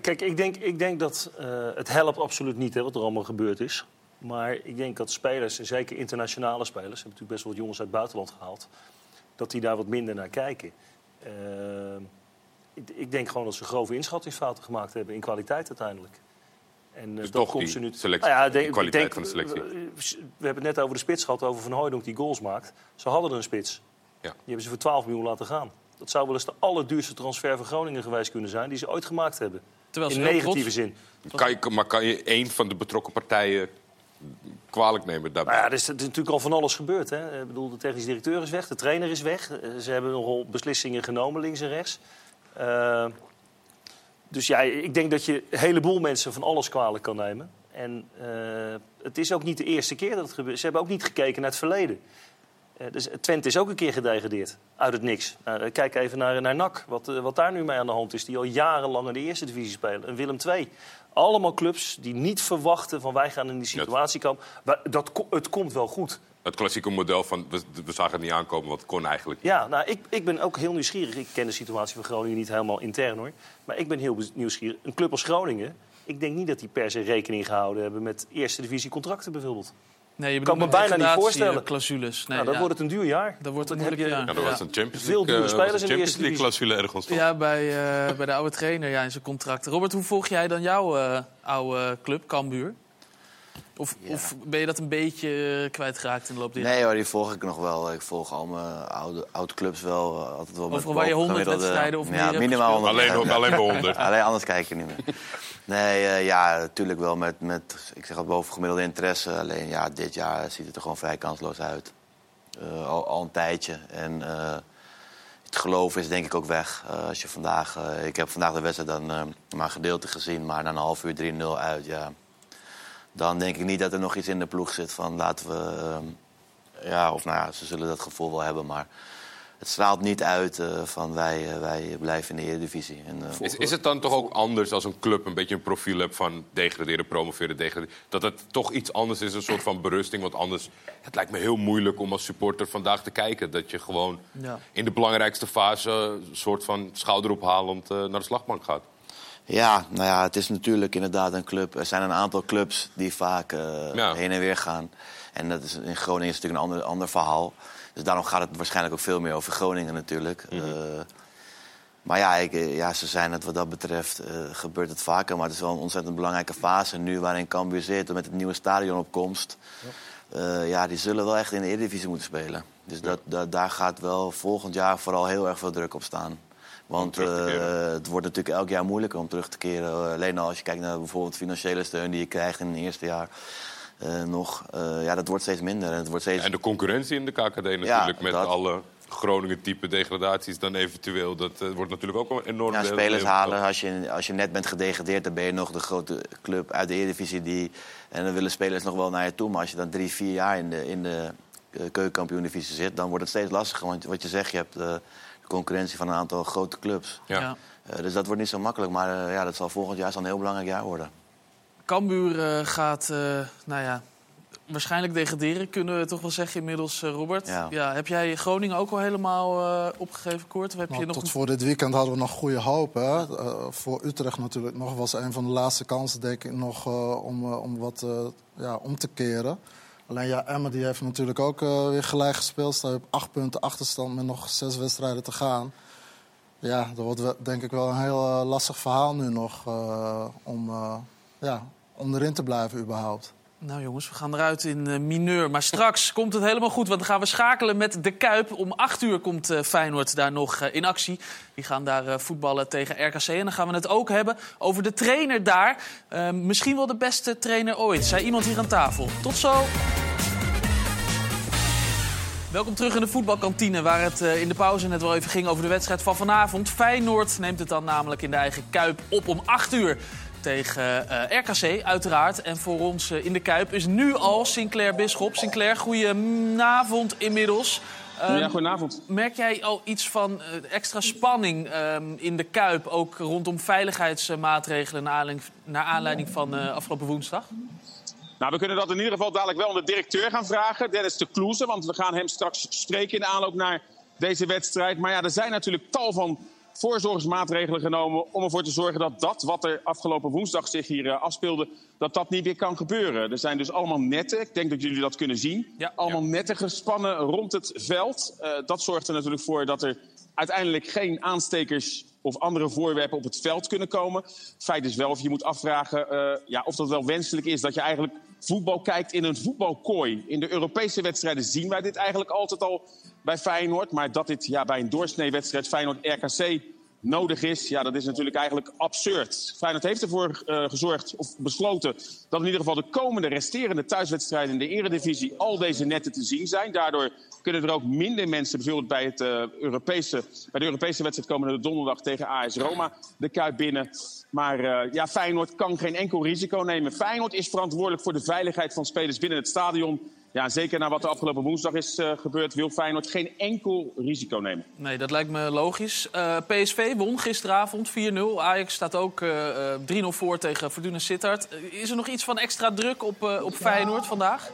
Kijk, ik denk, ik denk dat eh, het helpt absoluut niet hè, wat er allemaal gebeurd is. Maar ik denk dat spelers, en zeker internationale spelers... hebben natuurlijk best wel wat jongens uit het buitenland gehaald... dat die daar wat minder naar kijken. Eh, ik, ik denk gewoon dat ze grove inschattingsfouten gemaakt hebben in kwaliteit uiteindelijk. En, Dus dat toch komt ze nu... selectie, Nou ja, die denk- ik kwaliteit denk, van de selectie. We hebben het net over de spits gehad, over Van Hooydonk die goals maakt. Ze hadden er een spits. Ja. Die hebben ze voor 12 miljoen laten gaan. Dat zou wel eens de allerduurste transfer van Groningen geweest kunnen zijn... die ze ooit gemaakt hebben. Terwijl ze In negatieve trots- zin. Kan je, maar kan je één van de betrokken partijen kwalijk nemen daarbij? Nou ja, er is, er is natuurlijk al van alles gebeurd. Hè. Ik bedoel, de technisch directeur is weg, de trainer is weg. Eh, Ze hebben nogal beslissingen genomen, links en rechts. Eh, dus ja, ik denk dat je een heleboel mensen van alles kwalijk kan nemen. En eh, het is ook niet de eerste keer dat het gebeurt. Ze hebben ook niet gekeken naar het verleden. Eh, dus Twente is ook een keer gedegradeerd uit het niks. Nou, eh, kijk even naar, naar NAC, wat, eh, wat daar nu mee aan de hand is. Die al jarenlang in de eerste divisie spelen. En Willem II. Allemaal clubs die niet verwachten van wij gaan in die situatie komen. Dat, het komt wel goed. Het klassieke model van we, we zagen het niet aankomen, wat kon eigenlijk. Ja, nou, ik, ik ben ook heel nieuwsgierig. Ik ken de situatie van Groningen niet helemaal intern hoor. Maar ik ben heel nieuwsgierig. Een club als Groningen, ik denk niet dat die per se rekening gehouden hebben met eerste divisie contracten bijvoorbeeld. Nee, je Kan bedoelt me met bijna niet voorstellen. clauses. Nee, nou, dan ja. wordt het een duur jaar. Dan wordt het Dan een moeilijk je- jaar. Ja, dat Ja. was een Champions Veel League, dure eh, spelers in de Champions eerste League clausule ergens toch? Ja, bij, eh, bij de oude trainer ja, in zijn contract. Robert, hoe volg jij dan jouw eh, oude club, Cambuur? Of, of ben je dat een beetje eh, kwijtgeraakt in de loop der Nee hoor, die volg ik nog wel. Ik volg al mijn oude, oude clubs wel. eh, Altijd wel met Overal waar je 100 bovengemiddelde- wedstrijden of meer Ja, minimaal gespeeld. 100 Alleen, wedstrijden. alleen bij 100. Alleen anders kijk je niet meer. Nee, eh, ja, natuurlijk wel met, met ik zeg het bovengemiddelde interesse. Alleen ja, dit jaar ziet het er gewoon vrij kansloos uit. Eh, al, al een tijdje. En eh, het geloof is denk ik ook weg. Eh, als je vandaag, eh, ik heb vandaag de wedstrijd dan eh, maar een gedeelte gezien, maar na een half uur 3-0 uit. Ja. Dan denk ik niet dat er nog iets in de ploeg zit van laten we. eh, ja, of nou ja, ze zullen dat gevoel wel hebben, maar het straalt niet uit eh, van wij, eh, wij blijven in de Eredivisie. En, eh, Is, is het dan toch ook anders als een club een beetje een profiel hebt van degraderen, promoveren, degraderen? Dat het toch iets anders is, een soort van berusting? Want anders, het lijkt me heel moeilijk om als supporter vandaag te kijken. Dat je gewoon Ja. in de belangrijkste fase een soort van schouderophalend naar de slagbank gaat. Ja, nou ja, het is natuurlijk inderdaad een club. Er zijn een aantal clubs die vaak eh, Ja. heen en weer gaan. En dat is, in Groningen is het natuurlijk een ander, ander verhaal. Dus daarom gaat het waarschijnlijk ook veel meer over Groningen natuurlijk. Mhm. Eh, maar ja, ik, eh, ja, ze zijn het wat dat betreft, gebeurt het vaker. Maar het is wel een ontzettend belangrijke fase nu waarin Cambuur zit. Met het nieuwe stadion op komst. Ja, die zullen wel echt in de Eredivisie moeten spelen. Dus dat, dat, daar gaat wel volgend jaar vooral heel erg veel druk op staan. Want eh, het wordt natuurlijk elk jaar moeilijker om terug te keren. Eh, alleen al als je kijkt naar bijvoorbeeld financiële steun die je krijgt in het eerste jaar eh, nog. ja, dat wordt steeds minder. En het wordt steeds... En de concurrentie in de KKD natuurlijk, met dat. alle Groningen-type degradaties dan eventueel. Dat wordt natuurlijk ook een enorm Ja, spelers halen. Als je, als je net bent gedegradeerd, dan ben je nog de grote club uit de Eredivisie. Die, en dan willen spelers nog wel naar je toe. Maar als je dan drie, vier jaar in de, in de keukenkampioen-divisie zit... dan wordt het steeds lastiger. Want wat je zegt, je hebt concurrentie van een aantal grote clubs. Ja. Ja. Eh, dus dat wordt niet zo makkelijk. Maar eh, ja, dat zal volgend jaar zal een heel belangrijk jaar worden. Cambuur eh, gaat, eh, nou ja, waarschijnlijk degraderen, kunnen we toch wel zeggen inmiddels, eh, Robert. Ja. heb jij Groningen ook al helemaal eh, opgegeven, Koort? Of heb Nou, je nog tot een- voor dit weekend hadden we nog goede hoop. Hè? Voor Utrecht natuurlijk nog was een van de laatste kansen denk ik nog eh, om, om wat eh, ja, om te keren. Alleen ja, Emma die heeft natuurlijk ook eh, weer gelijk gespeeld. Sta je op acht punten achterstand met nog zes wedstrijden te gaan. Ja, dat wordt denk ik wel een heel eh, lastig verhaal nu nog eh, om, ja, om erin te blijven überhaupt. Nou jongens, we gaan eruit in eh, mineur. Maar straks komt het helemaal goed, want dan gaan we schakelen met de Kuip. Om 8 uur komt eh, Feyenoord daar nog eh, in actie. Die gaan daar voetballen tegen RKC. En dan gaan we het ook hebben over de trainer daar. Misschien wel de beste trainer ooit, zei iemand hier aan tafel. Tot zo! Welkom terug in de voetbalkantine, waar het in de pauze net wel even ging over de wedstrijd van vanavond. Feyenoord neemt het dan namelijk in de eigen Kuip op om 8 uur tegen eh, RKC, uiteraard. En voor ons eh, in de Kuip is nu al Sinclair Bisschop. Sinclair, goedenavond inmiddels. Ehm, Ja, goedenavond. Merk jij al iets van eh, extra spanning ehm, in de Kuip, ook rondom veiligheidsmaatregelen naar aanleiding, naar aanleiding van afgelopen woensdag? Nou, we kunnen dat in ieder geval dadelijk wel aan de directeur gaan vragen, Dennis de Kloeze. Want we gaan hem straks spreken in de aanloop naar deze wedstrijd. Maar ja, er zijn natuurlijk tal van voorzorgsmaatregelen genomen om ervoor te zorgen dat dat wat er afgelopen woensdag zich hier eh, afspeelde, dat dat niet weer kan gebeuren. Er zijn dus allemaal netten, ik denk dat jullie dat kunnen zien, Ja. allemaal netten gespannen rond het veld. Eh, dat zorgt er natuurlijk voor dat er uiteindelijk geen aanstekers of andere voorwerpen op het veld kunnen komen. Feit is wel, of je moet afvragen eh, ja, of dat wel wenselijk is dat je eigenlijk voetbal kijkt in een voetbalkooi. In de Europese wedstrijden zien wij dit eigenlijk altijd al bij Feyenoord. Maar dat dit ja, bij een doorsneewedstrijd Feyenoord-RKC nodig is, ja, dat is natuurlijk eigenlijk absurd. Feyenoord heeft ervoor eh, gezorgd, of besloten, dat in ieder geval de komende resterende thuiswedstrijden in de eredivisie al deze netten te zien zijn. Daardoor kunnen er ook minder mensen, bijvoorbeeld bij, het, eh, Europese, bij de Europese wedstrijd komende donderdag tegen AS Roma, de Kuip binnen. Maar eh, ja, Feyenoord kan geen enkel risico nemen. Feyenoord is verantwoordelijk voor de veiligheid van spelers binnen het stadion. Ja, zeker na wat er afgelopen woensdag is eh, gebeurd, wil Feyenoord geen enkel risico nemen. Nee, dat lijkt me logisch. Eh, PSV won gisteravond 4-0. Ajax staat ook eh, eh, 3-0 voor tegen Fortuna Sittard. Is er nog iets van extra druk op, eh, op Feyenoord vandaag?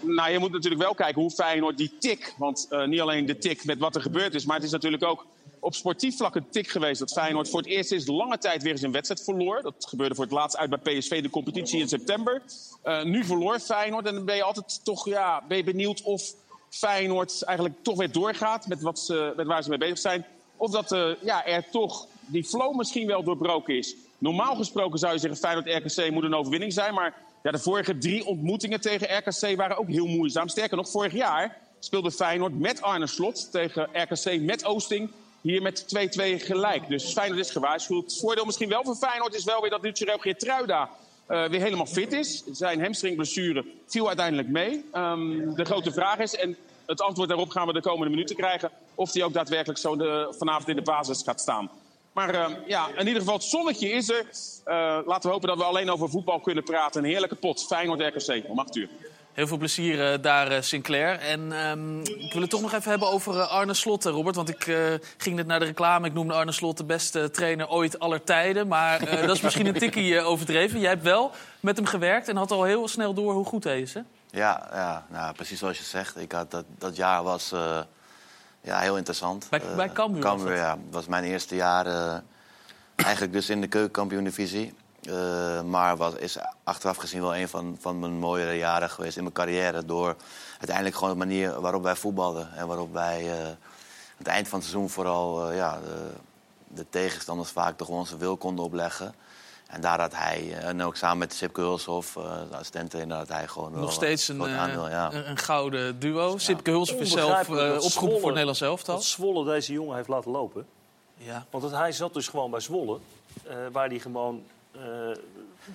Nou, je moet natuurlijk wel kijken hoe Feyenoord die tik... want eh, niet alleen de tik met wat er gebeurd is... maar het is natuurlijk ook op sportief vlak een tik geweest... dat Feyenoord voor het eerst sinds lange tijd weer eens een wedstrijd verloor. Dat gebeurde voor het laatst uit bij PSV, de competitie in september. Eh, nu verloor Feyenoord en dan ben je altijd toch ja, ben je benieuwd... of Feyenoord eigenlijk toch weer doorgaat met, wat ze, met waar ze mee bezig zijn. Of dat eh, ja, er toch die flow misschien wel doorbroken is. Normaal gesproken zou je zeggen Feyenoord-RKC moet een overwinning zijn... maar ja, de vorige drie ontmoetingen tegen RKC waren ook heel moeizaam. Sterker nog, vorig jaar speelde Feyenoord met Arne Slot tegen RKC met Oosting. Hier met 2-2 gelijk. Dus Feyenoord is gewaarschuwd. Het voordeel misschien wel voor Feyenoord is wel weer dat Lucero Geertruida eh weer helemaal fit is. Zijn hamstringblessure viel uiteindelijk mee. Ehm, de grote vraag is, en het antwoord daarop gaan we de komende minuten krijgen... of hij ook daadwerkelijk zo de, vanavond in de basis gaat staan. Maar eh, ja, in ieder geval, het zonnetje is er. Eh, laten we hopen dat we alleen over voetbal kunnen praten. Een heerlijke pot. Feyenoord-RKC om 8 uur. Heel veel plezier eh, daar, eh, Sinclair. En ehm, ik wil het toch nog even hebben over eh, Arne Slot, Robert. Want ik ging net naar de reclame. Ik noemde Arne Slot de beste trainer ooit aller tijden. Maar dat is misschien een tikkie overdreven. Jij hebt wel met hem gewerkt en had al heel snel door hoe goed hij is, hè? Ja, ja nou, precies zoals je zegt. Ik had dat, dat jaar was ja, heel interessant. Bij- bij Cambuur was Cambuur, ja. Dat was mijn eerste jaar eigenlijk dus in de keukenkampioen-divisie. Eh, maar was, is achteraf gezien wel een van, van mijn mooiere jaren geweest in mijn carrière. Door uiteindelijk gewoon de manier waarop wij voetbalden. En waarop wij eh, aan het eind van het seizoen vooral eh, ja, de, de tegenstanders vaak toch onze wil konden opleggen. En daar had hij, eh, en ook samen met Sipke Hulshoff, eh, de assistent-trainer, had hij gewoon Nog steeds een, groot eh, aandeel, ja. een, een gouden duo. Sipke Hulshoff is zelf eh, opgeroepen voor het Nederlands elftal. Dat Zwolle deze jongen heeft laten lopen. Ja. Want het, hij zat dus gewoon bij Zwolle, eh, waar hij gewoon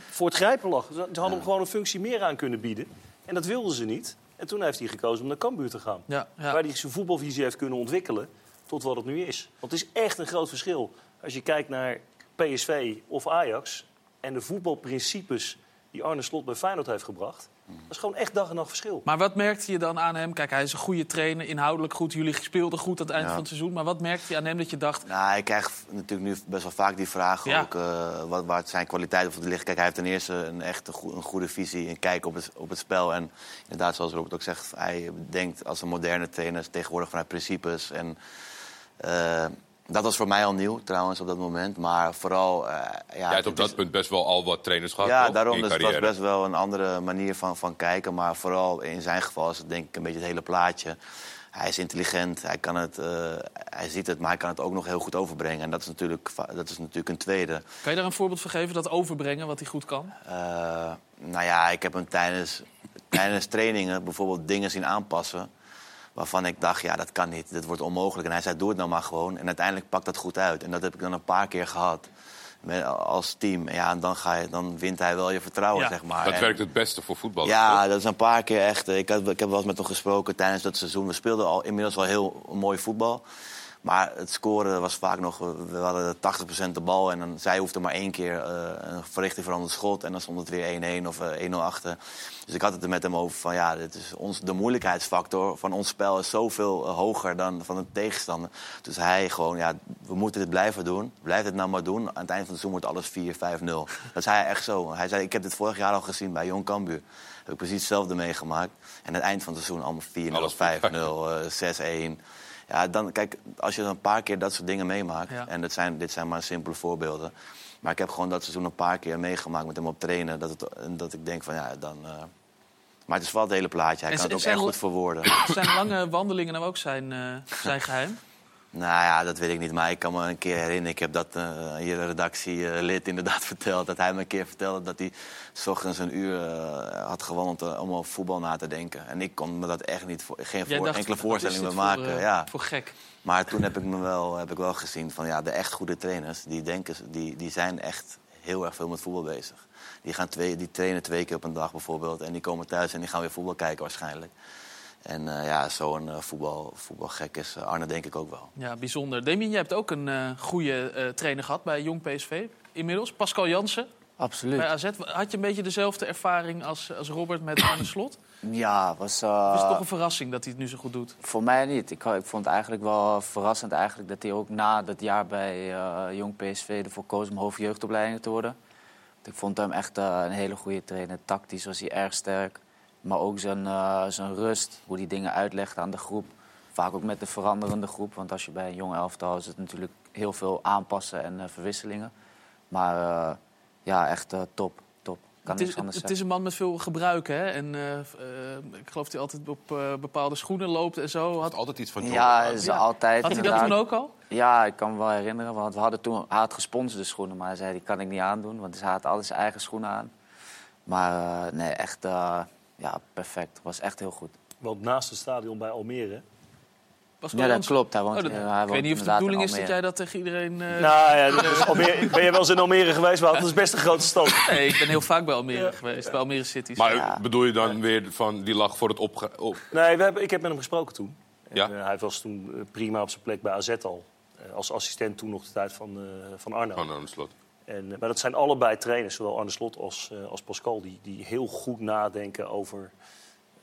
voor het grijpen lag. Ze hadden hem gewoon een functie meer aan kunnen bieden. En dat wilden ze niet. En toen heeft hij gekozen om naar Cambuur te gaan. Ja, ja. Waar hij zijn voetbalvisie heeft kunnen ontwikkelen tot wat het nu is. Want het is echt een groot verschil. Als je kijkt naar PSV of Ajax en de voetbalprincipes die Arne Slot bij Feyenoord heeft gebracht. Dat is gewoon echt dag en nacht verschil. Maar wat merkte je dan aan hem? Kijk, hij is een goede trainer, inhoudelijk goed. Jullie speelden goed aan het eind Ja. van het seizoen. Maar wat merkte je aan hem dat je dacht... Nou, ik krijg natuurlijk nu best wel vaak die vraag Ja. ook, eh, wat, waar zijn kwaliteiten voor liggen. Kijk, hij heeft ten eerste een echt een goede visie en kijk op het, op het spel. En inderdaad, zoals Robert ook zegt, hij denkt als een moderne trainer tegenwoordig vanuit principes. En eh, dat was voor mij al nieuw trouwens op dat moment. Maar vooral... eh, ja, Jij hebt op is- dat punt best wel al wat trainers gehad. Ja, toch, daarom. in je Dus het was carrière? best wel een andere manier van, van kijken. Maar vooral in zijn geval is het denk ik een beetje het hele plaatje. Hij is intelligent, hij, kan het, eh, hij ziet het, maar hij kan het ook nog heel goed overbrengen. En dat is natuurlijk, dat is natuurlijk een tweede. Kan je daar een voorbeeld van geven, dat overbrengen, wat hij goed kan? Eh, nou ja, ik heb hem tijdens, tijdens trainingen bijvoorbeeld dingen zien aanpassen... waarvan ik dacht, ja, dat kan niet, dit wordt onmogelijk. En hij zei, doe het nou maar gewoon. En uiteindelijk pakt dat goed uit. En dat heb ik dan een paar keer gehad met, als team. En ja, en dan, ga je, dan wint hij wel je vertrouwen, Ja, zeg maar. Dat En- werkt het beste voor voetballers. ja, toch? dat is een paar keer echt. eh, Ik, had, ik heb wel eens met hem gesproken tijdens dat seizoen. We speelden al inmiddels wel heel mooi voetbal. Maar het scoren was vaak nog... We hadden 80% de bal en dan, zij hoefde maar één keer eh, een verrichting veranderd schot. En dan stond het weer 1-1 of eh, 1-0 achter. Dus ik had het er met hem over van... Ja, dit is ons, de moeilijkheidsfactor van ons spel is zoveel eh, hoger dan van de tegenstander. Dus hij gewoon, ja, we moeten dit blijven doen. Blijf dit nou maar doen. Aan het eind van het seizoen wordt alles 4-5-0. Dat zei hij echt zo. Hij zei, ik heb dit vorig jaar al gezien bij Jong Cambuur. Heb ik precies hetzelfde meegemaakt. En aan het eind van het seizoen allemaal 4-0, Alles 5-0, eh, 6-1. Ja, dan, kijk, als je een paar keer dat soort dingen meemaakt... Ja. en dat zijn, dit zijn maar simpele voorbeelden... maar ik heb gewoon dat seizoen een paar keer meegemaakt met hem op trainen... dat, het, en dat ik denk van, ja, dan... eh, maar het is wel het hele plaatje. Hij En kan het ook echt goed verwoorden. Zijn lange wandelingen nou ook zijn, eh, zijn geheim? Nou ja, dat weet ik niet. Maar ik kan me een keer herinneren. Ik heb dat uh, hier de redactielid inderdaad verteld. Dat hij me een keer vertelde dat hij s ochtends een uur uh, had uh, om over voetbal na te denken. En ik kon me dat echt niet voor, geen voor, dacht, enkele voorstelling meer voor, maken. uh, ja. voor gek. Maar toen heb ik me wel, heb ik wel gezien van ja, de echt goede trainers, die, denken, die, die zijn echt heel erg veel met voetbal bezig. Die, gaan twee, die trainen twee keer op een dag bijvoorbeeld. En die komen thuis en die gaan weer voetbal kijken waarschijnlijk. En uh, ja, zo'n uh, voetbal, voetbalgek is uh, Arne denk ik ook wel. Ja, bijzonder. Damien, jij hebt ook een uh, goede trainer gehad bij Jong PSV inmiddels. Pascal Jansen. Absoluut. Bij AZ. Had je een beetje dezelfde ervaring als, als Robert met Arne Slot? Ja, was... Is het toch een verrassing dat hij het nu zo goed doet? Voor mij niet. Ik, ik vond het eigenlijk wel verrassend eigenlijk dat hij ook na dat jaar bij Jong PSV ervoor koos om hoofdjeugdopleiding te worden. Ik vond hem echt een hele goede trainer. Tactisch was hij erg sterk. Maar ook zijn, uh, zijn rust, hoe hij dingen uitlegt aan de groep. Vaak ook met de veranderende groep. Want als je bij een jong elftal is het natuurlijk heel veel aanpassen en uh, verwisselingen. Maar uh, ja, echt top. top. Kan het, is, het, het is een man met veel gebruik, hè? En ik geloof dat hij altijd op bepaalde schoenen loopt en zo. Had altijd iets van John. Ja, is ja. altijd. Had hij dat toen ook al? Ja, ik kan me wel herinneren. Want we hadden toen, hij had gesponsorde schoenen, maar hij zei die kan ik niet aandoen. Want hij had altijd zijn eigen schoenen aan. Maar nee, echt ja, perfect. Was echt heel goed. Want naast het stadion bij Almere. Ja, dat klopt. Hij woont, oh, dat, hij ik weet niet of de bedoeling is dat jij dat tegen iedereen... Uh... Nou ja, Almere, ben je wel eens in Almere geweest? Maar dat is best een grote stad. Nee, ik ben heel vaak bij Almere ja. geweest. Bij Almere City. Maar ja. bedoel je dan weer van die lag voor het opge... Op... Nee, we hebben, ik heb met hem gesproken toen. En, uh, hij was toen prima op zijn plek bij AZ al. Uh, als assistent toen nog de tijd van, van Arno. Van Slot. En, maar dat zijn allebei trainers, zowel Arne Slot als, als Pascal... Die, die heel goed nadenken over...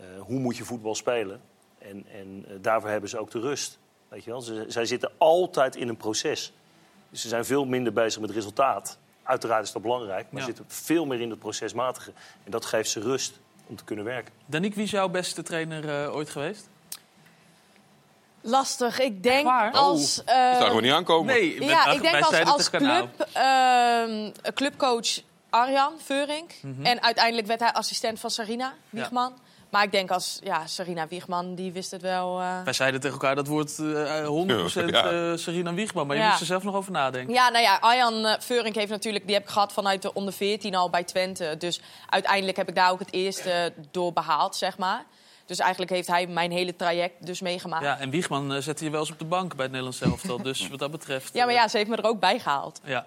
Uh, hoe moet je voetbal spelen? En, en daarvoor hebben ze ook de rust. Weet je wel? Ze, zij zitten altijd in een proces. Dus ze zijn veel minder bezig met resultaat. Uiteraard is dat belangrijk, maar Ja. ze zitten veel meer in het procesmatige. En dat geeft ze rust om te kunnen werken. Danique, wie is jouw beste trainer eh, ooit geweest? Lastig. Ik denk waar? als... Dat zagen we niet aankomen. Nee, met- ja, ik denk wij als, zeiden als club, ehm, clubcoach Arjan Veurink. Mhm. En uiteindelijk werd hij assistent van Sarina Wiegman. Maar ik denk als ja, Sarina Wiegman, die wist het wel. eh. Wij zeiden tegen elkaar dat wordt eh 100% Ja. eh Serena Wiegman. Maar je Ja. moest er zelf nog over nadenken. Ja, nou ja, Arjan Veurink heeft natuurlijk, die heb ik gehad vanuit de onder 14 al bij Twente. Dus uiteindelijk heb ik daar ook het eerste door behaald, zeg maar. Dus eigenlijk heeft hij mijn hele traject dus meegemaakt. Ja, Ja, en Wiegman eh, zette je wel eens op de bank bij het Nederlands elftal. Dus wat dat betreft... maar ja, ze heeft me er ook bij gehaald. Ja.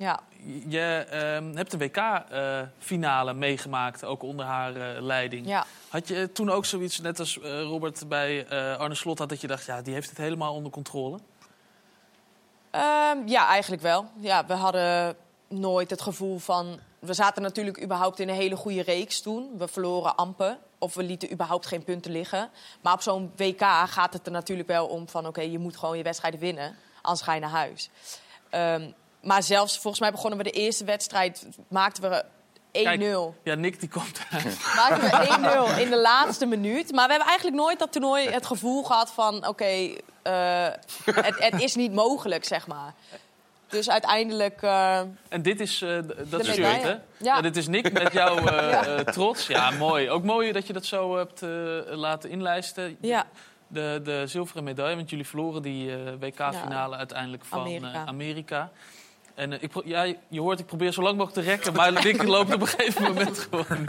Ja. Je ehm, hebt een WK-finale meegemaakt, ook onder haar eh, leiding. Ja. Had je toen ook zoiets, net als eh, Robert bij eh, Arne Slot had, dat je dacht, ja, die heeft het helemaal onder controle? Ehm, ja, eigenlijk wel. Ja, we hadden nooit het gevoel van... We zaten natuurlijk überhaupt in een hele goede reeks toen. We verloren amper. Of we lieten überhaupt geen punten liggen. Maar op zo'n WK gaat het er natuurlijk wel om van... oké, je moet gewoon je wedstrijden winnen. Anders ga je naar huis. Ehm, maar zelfs, volgens mij begonnen we de eerste wedstrijd... maakten we 1-0. Ja, Nick die komt Maakten we 1-0 in de laatste minuut. Maar we hebben eigenlijk nooit dat toernooi het gevoel gehad van... oké, eh, het, het is niet mogelijk, zeg maar. Dus uiteindelijk... eh, En dit is, d- dat shirt, hè? Ja. dit is Nick met jouw eh, Ja. trots. Ja, mooi. Ook mooi dat je dat zo hebt laten inlijsten. ja, De, de zilveren medaille, want jullie verloren die WK-finale uiteindelijk van Amerika. En ik, ja, je hoort, ik probeer zo lang mogelijk te rekken, maar Nick loopt op een gegeven moment gewoon,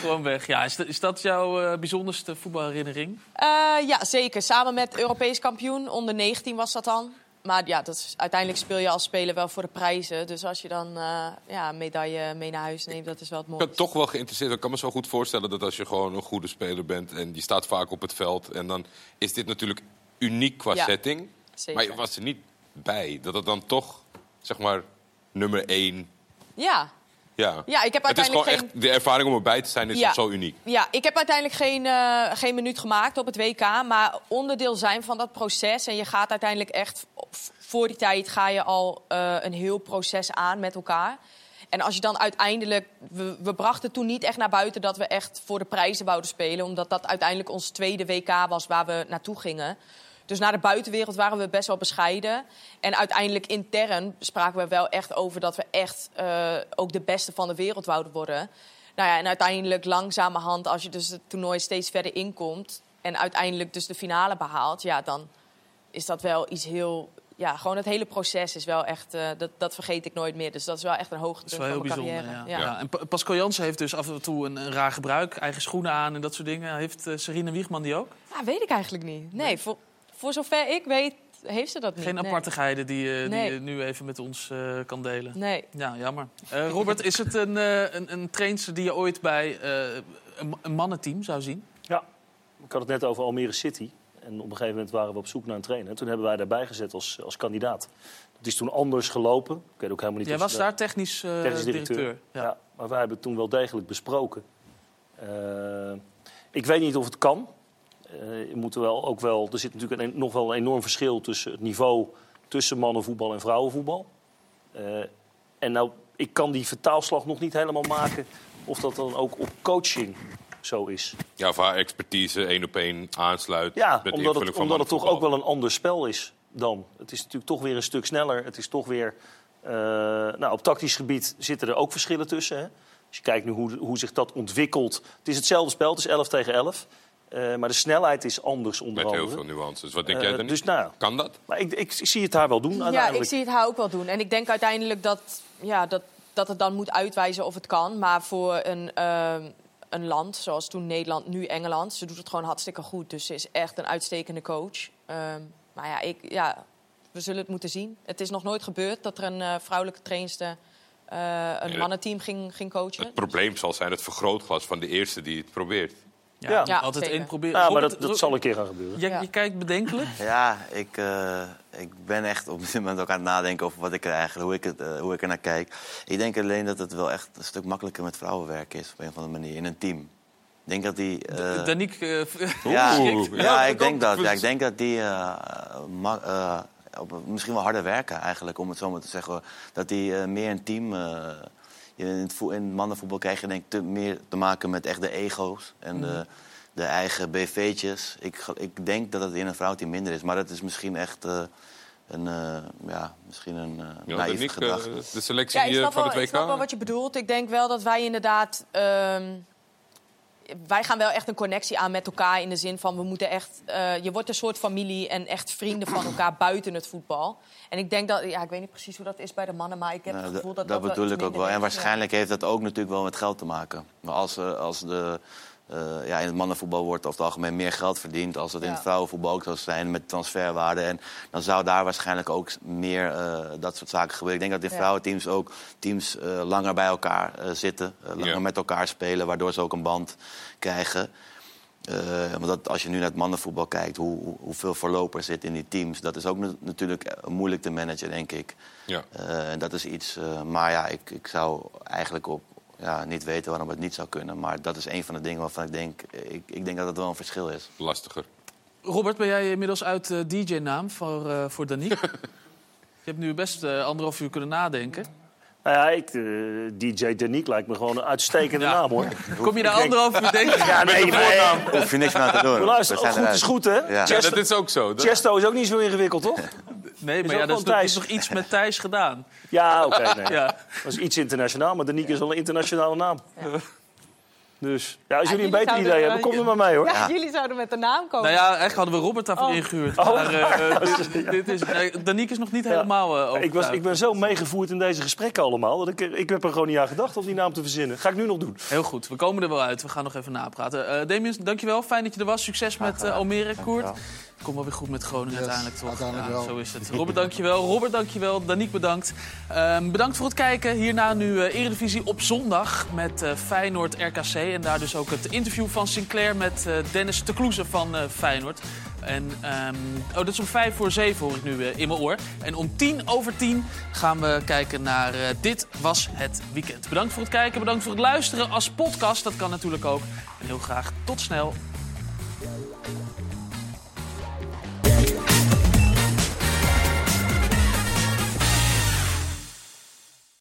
gewoon weg. Ja, is, dat- is dat jouw bijzonderste voetbalherinnering? Eh, ja, zeker. Samen met Europees kampioen. Onder 19 was dat dan. Maar ja, dat is, uiteindelijk speel je als speler wel voor de prijzen. Dus als je dan eh, ja, een medaille mee naar huis neemt, dat is wel het Ik mooiste. ben toch wel geïnteresseerd. Ik kan me zo goed voorstellen dat als je gewoon een goede speler bent... en je staat vaak op het veld... en dan is dit natuurlijk uniek qua Ja, setting. zeker. Maar je was er niet bij. Dat het dan toch, zeg maar, nummer één... Ja. Ja, ja, ik heb het is gewoon uiteindelijk geen... echt... De ervaring om erbij te zijn is Ja. zo uniek. Ja, ik heb uiteindelijk geen, eh, geen minuut gemaakt op het WK. Maar onderdeel zijn van dat proces. En je gaat uiteindelijk echt... Voor die tijd ga je al eh, een heel proces aan met elkaar. En als je dan uiteindelijk... We, we brachten toen niet echt naar buiten dat we echt voor de prijzen wouden spelen. Omdat dat uiteindelijk ons tweede WK was waar we naartoe gingen. Dus naar de buitenwereld waren we best wel bescheiden. En uiteindelijk intern spraken we wel echt over dat we echt eh, ook de beste van de wereld wouden worden. Nou ja, en uiteindelijk langzamerhand, als je dus het toernooi steeds verder inkomt... en uiteindelijk dus de finale behaalt, ja, dan is dat wel iets heel... Ja, gewoon het hele proces is wel echt... eh, dat, dat vergeet ik nooit meer. Dus dat is wel echt een Dat hoogtepunt is wel van heel mijn bijzonder. carrière. Ja. Ja. Ja. En Pa- Pascal Jansen heeft dus af en toe een, een raar gebruik. Eigen schoenen aan en dat soort dingen. Heeft uh, Serena Wiegman die ook? Ja, weet ik eigenlijk niet. Nee, voor, voor zover ik weet, heeft ze dat niet. Geen Nee. apartigheden die, eh, Nee. die je nu even met ons eh, kan delen? Nee. Ja, jammer. Eh, Robert, is het een, eh een, een trainster die je ooit bij eh, een, een mannenteam zou zien? Ja, ik had het net over Almere City. En op een gegeven moment waren we op zoek naar een trainer. Toen hebben wij daarbij gezet als, als kandidaat. Het is toen anders gelopen. Ik weet ook helemaal niet Jij was daar technisch, eh, technisch directeur. directeur. Ja. Ja. maar wij hebben het toen wel degelijk besproken. Eh, ik weet niet of het kan. Eh, je moet er wel, ook wel, er zit natuurlijk een, nog wel een enorm verschil tussen het niveau tussen mannenvoetbal en vrouwenvoetbal. Eh, en nou, ik kan die vertaalslag nog niet helemaal maken of dat dan ook op coaching zo is. Ja, of haar expertise één op één aansluit Ja, met omdat het, van omdat het toch ook wel een ander spel is dan. Het is natuurlijk toch weer een stuk sneller. Het is toch weer... eh, nou, op tactisch gebied zitten er ook verschillen tussen. Hè? Als je kijkt nu hoe, hoe zich dat ontwikkelt. Het is hetzelfde spel, het is 11 tegen 11. Eh, maar de snelheid is anders onder Met heel andere. veel nuances. Wat denk Eh, jij dan? dus nou, Kan dat? maar ik, ik, ik zie het haar wel doen Ja, ik zie het haar ook wel doen. En ik denk uiteindelijk dat, ja, dat, dat het dan moet uitwijzen of het kan. Maar voor een, ehm, een land, zoals toen Nederland, nu Engeland... ze doet het gewoon hartstikke goed. Dus ze is echt een uitstekende coach. Ehm, maar ja, ik, ja, we zullen het moeten zien. Het is nog nooit gebeurd dat er een eh, vrouwelijke trainster... eh, een mannenteam ging, ging coachen. Het probleem zal zijn het vergrootglas van de eerste die het probeert. Ja, Ja. Ja, altijd één proberen. Ja, maar dat, dat zal een keer gaan gebeuren. Je, Ja. je kijkt bedenkelijk. Ja, ik, eh, ik ben echt op dit moment ook aan het nadenken over wat ik er eigenlijk, hoe ik, het, eh, hoe ik er naar kijk. Ik denk alleen dat het wel echt een stuk makkelijker met vrouwenwerk is op een of andere manier in een team. Ik denk dat die. eh, Daniek, ja, ja, ik denk dat. Ja, ik denk dat die eh, ma- eh, op, misschien wel harder werken eigenlijk, om het zo maar te zeggen. Dat die eh, meer een team. In, het vo- in het mannenvoetbal krijg je denk ik te, meer te maken met echt de ego's en de, de eigen BV'tjes. Ik, ik denk dat het in een vrouwteam minder is, maar dat is misschien echt eh, een, eh, ja, misschien een eh Ja, naïef gedachte. de selectie Ja, van wel, het ik snap wel WK. wat je bedoelt. Ik denk wel dat wij inderdaad... ehm, wij gaan wel echt een connectie aan met elkaar in de zin van we moeten echt... eh, je wordt een soort familie en echt vrienden van elkaar buiten het voetbal. En ik denk dat... Ja, ik weet niet precies hoe dat is bij de mannen, maar ik heb Nou, het gevoel dat dat dat, bedoel ik ook wel. En waarschijnlijk heeft dat ook natuurlijk wel met geld te maken. Maar als, eh, als de, eh, ja, in het mannenvoetbal wordt over het algemeen meer geld verdiend... als het in het vrouwenvoetbal ook zou zijn met transferwaarde. En dan zou daar waarschijnlijk ook meer eh, dat soort zaken gebeuren. Ik denk dat in Ja. vrouwenteams ook teams eh, langer bij elkaar eh, zitten. langer Ja. met elkaar spelen, waardoor ze ook een band krijgen. Eh, want dat, als je nu naar het mannenvoetbal kijkt, hoe, hoe- hoeveel voorlopers zitten in die teams... dat is ook na- natuurlijk moeilijk te managen, denk ik. Ja. Eh, en dat is iets. eh, maar ja, ik, ik zou eigenlijk op, ja, niet weten waarom het niet zou kunnen. Maar dat is een van de dingen waarvan ik denk. Ik, ik denk dat het wel een verschil is. Lastiger. Robert, ben jij inmiddels uit eh, DJ-naam voor, eh voor Daniek? je hebt nu best eh, anderhalf uur kunnen nadenken. Nou ja, ik, DJ Danique lijkt me gewoon een uitstekende Ja. naam, hoor. Kom je daar anderhalf uur denken? Ja, nee, maar, Hoef je niks meer aan te doen. Maar luister, goed is goed, hè? Ja. Ja, Chesto, dat is ook zo. Dat- Chesto is ook niet zo ingewikkeld, toch? Nee, maar ja, dat is, nog iets met Thijs gedaan. Ja, oké. nee. Ja. Dat is iets internationaal, maar Danique is al een internationale naam. Dus ja, als Ja, jullie een beter idee hebben, kom er maar mee, hoor. Ja, Ja. jullie zouden met de naam komen. Nou ja, eigenlijk hadden we Robert daarvoor Oh. ingehuurd. Maar eh, eh, dit, dit is, nee, Daniek is nog niet helemaal eh ik, was, ik ben zo meegevoerd in deze gesprekken allemaal... dat ik, ik heb er gewoon niet aan gedacht om die naam te verzinnen. Ga ik nu nog doen. Heel goed, we komen er wel uit. We gaan nog even napraten. Eh Damien, dankjewel. Fijn dat je er was. Succes met Almere, Koert. Komt wel weer goed met Groningen Yes, uiteindelijk, toch? uiteindelijk Ja, wel. Zo is het. Robert, dankjewel. Robert, dankjewel. Daniek, bedankt. Ehm, bedankt voor het kijken. Hierna nu eh, Eredivisie op zondag met eh, Feyenoord RKC. En daar dus ook het interview van Sinclair met eh, Dennis de Kloeze van Feyenoord. En, ehm, oh, dat is om vijf voor zeven hoor ik nu in mijn oor. En om tien over tien gaan we kijken naar Dit Was Het Weekend. Bedankt voor het kijken, bedankt voor het luisteren als podcast. Dat kan natuurlijk ook. En heel graag tot snel.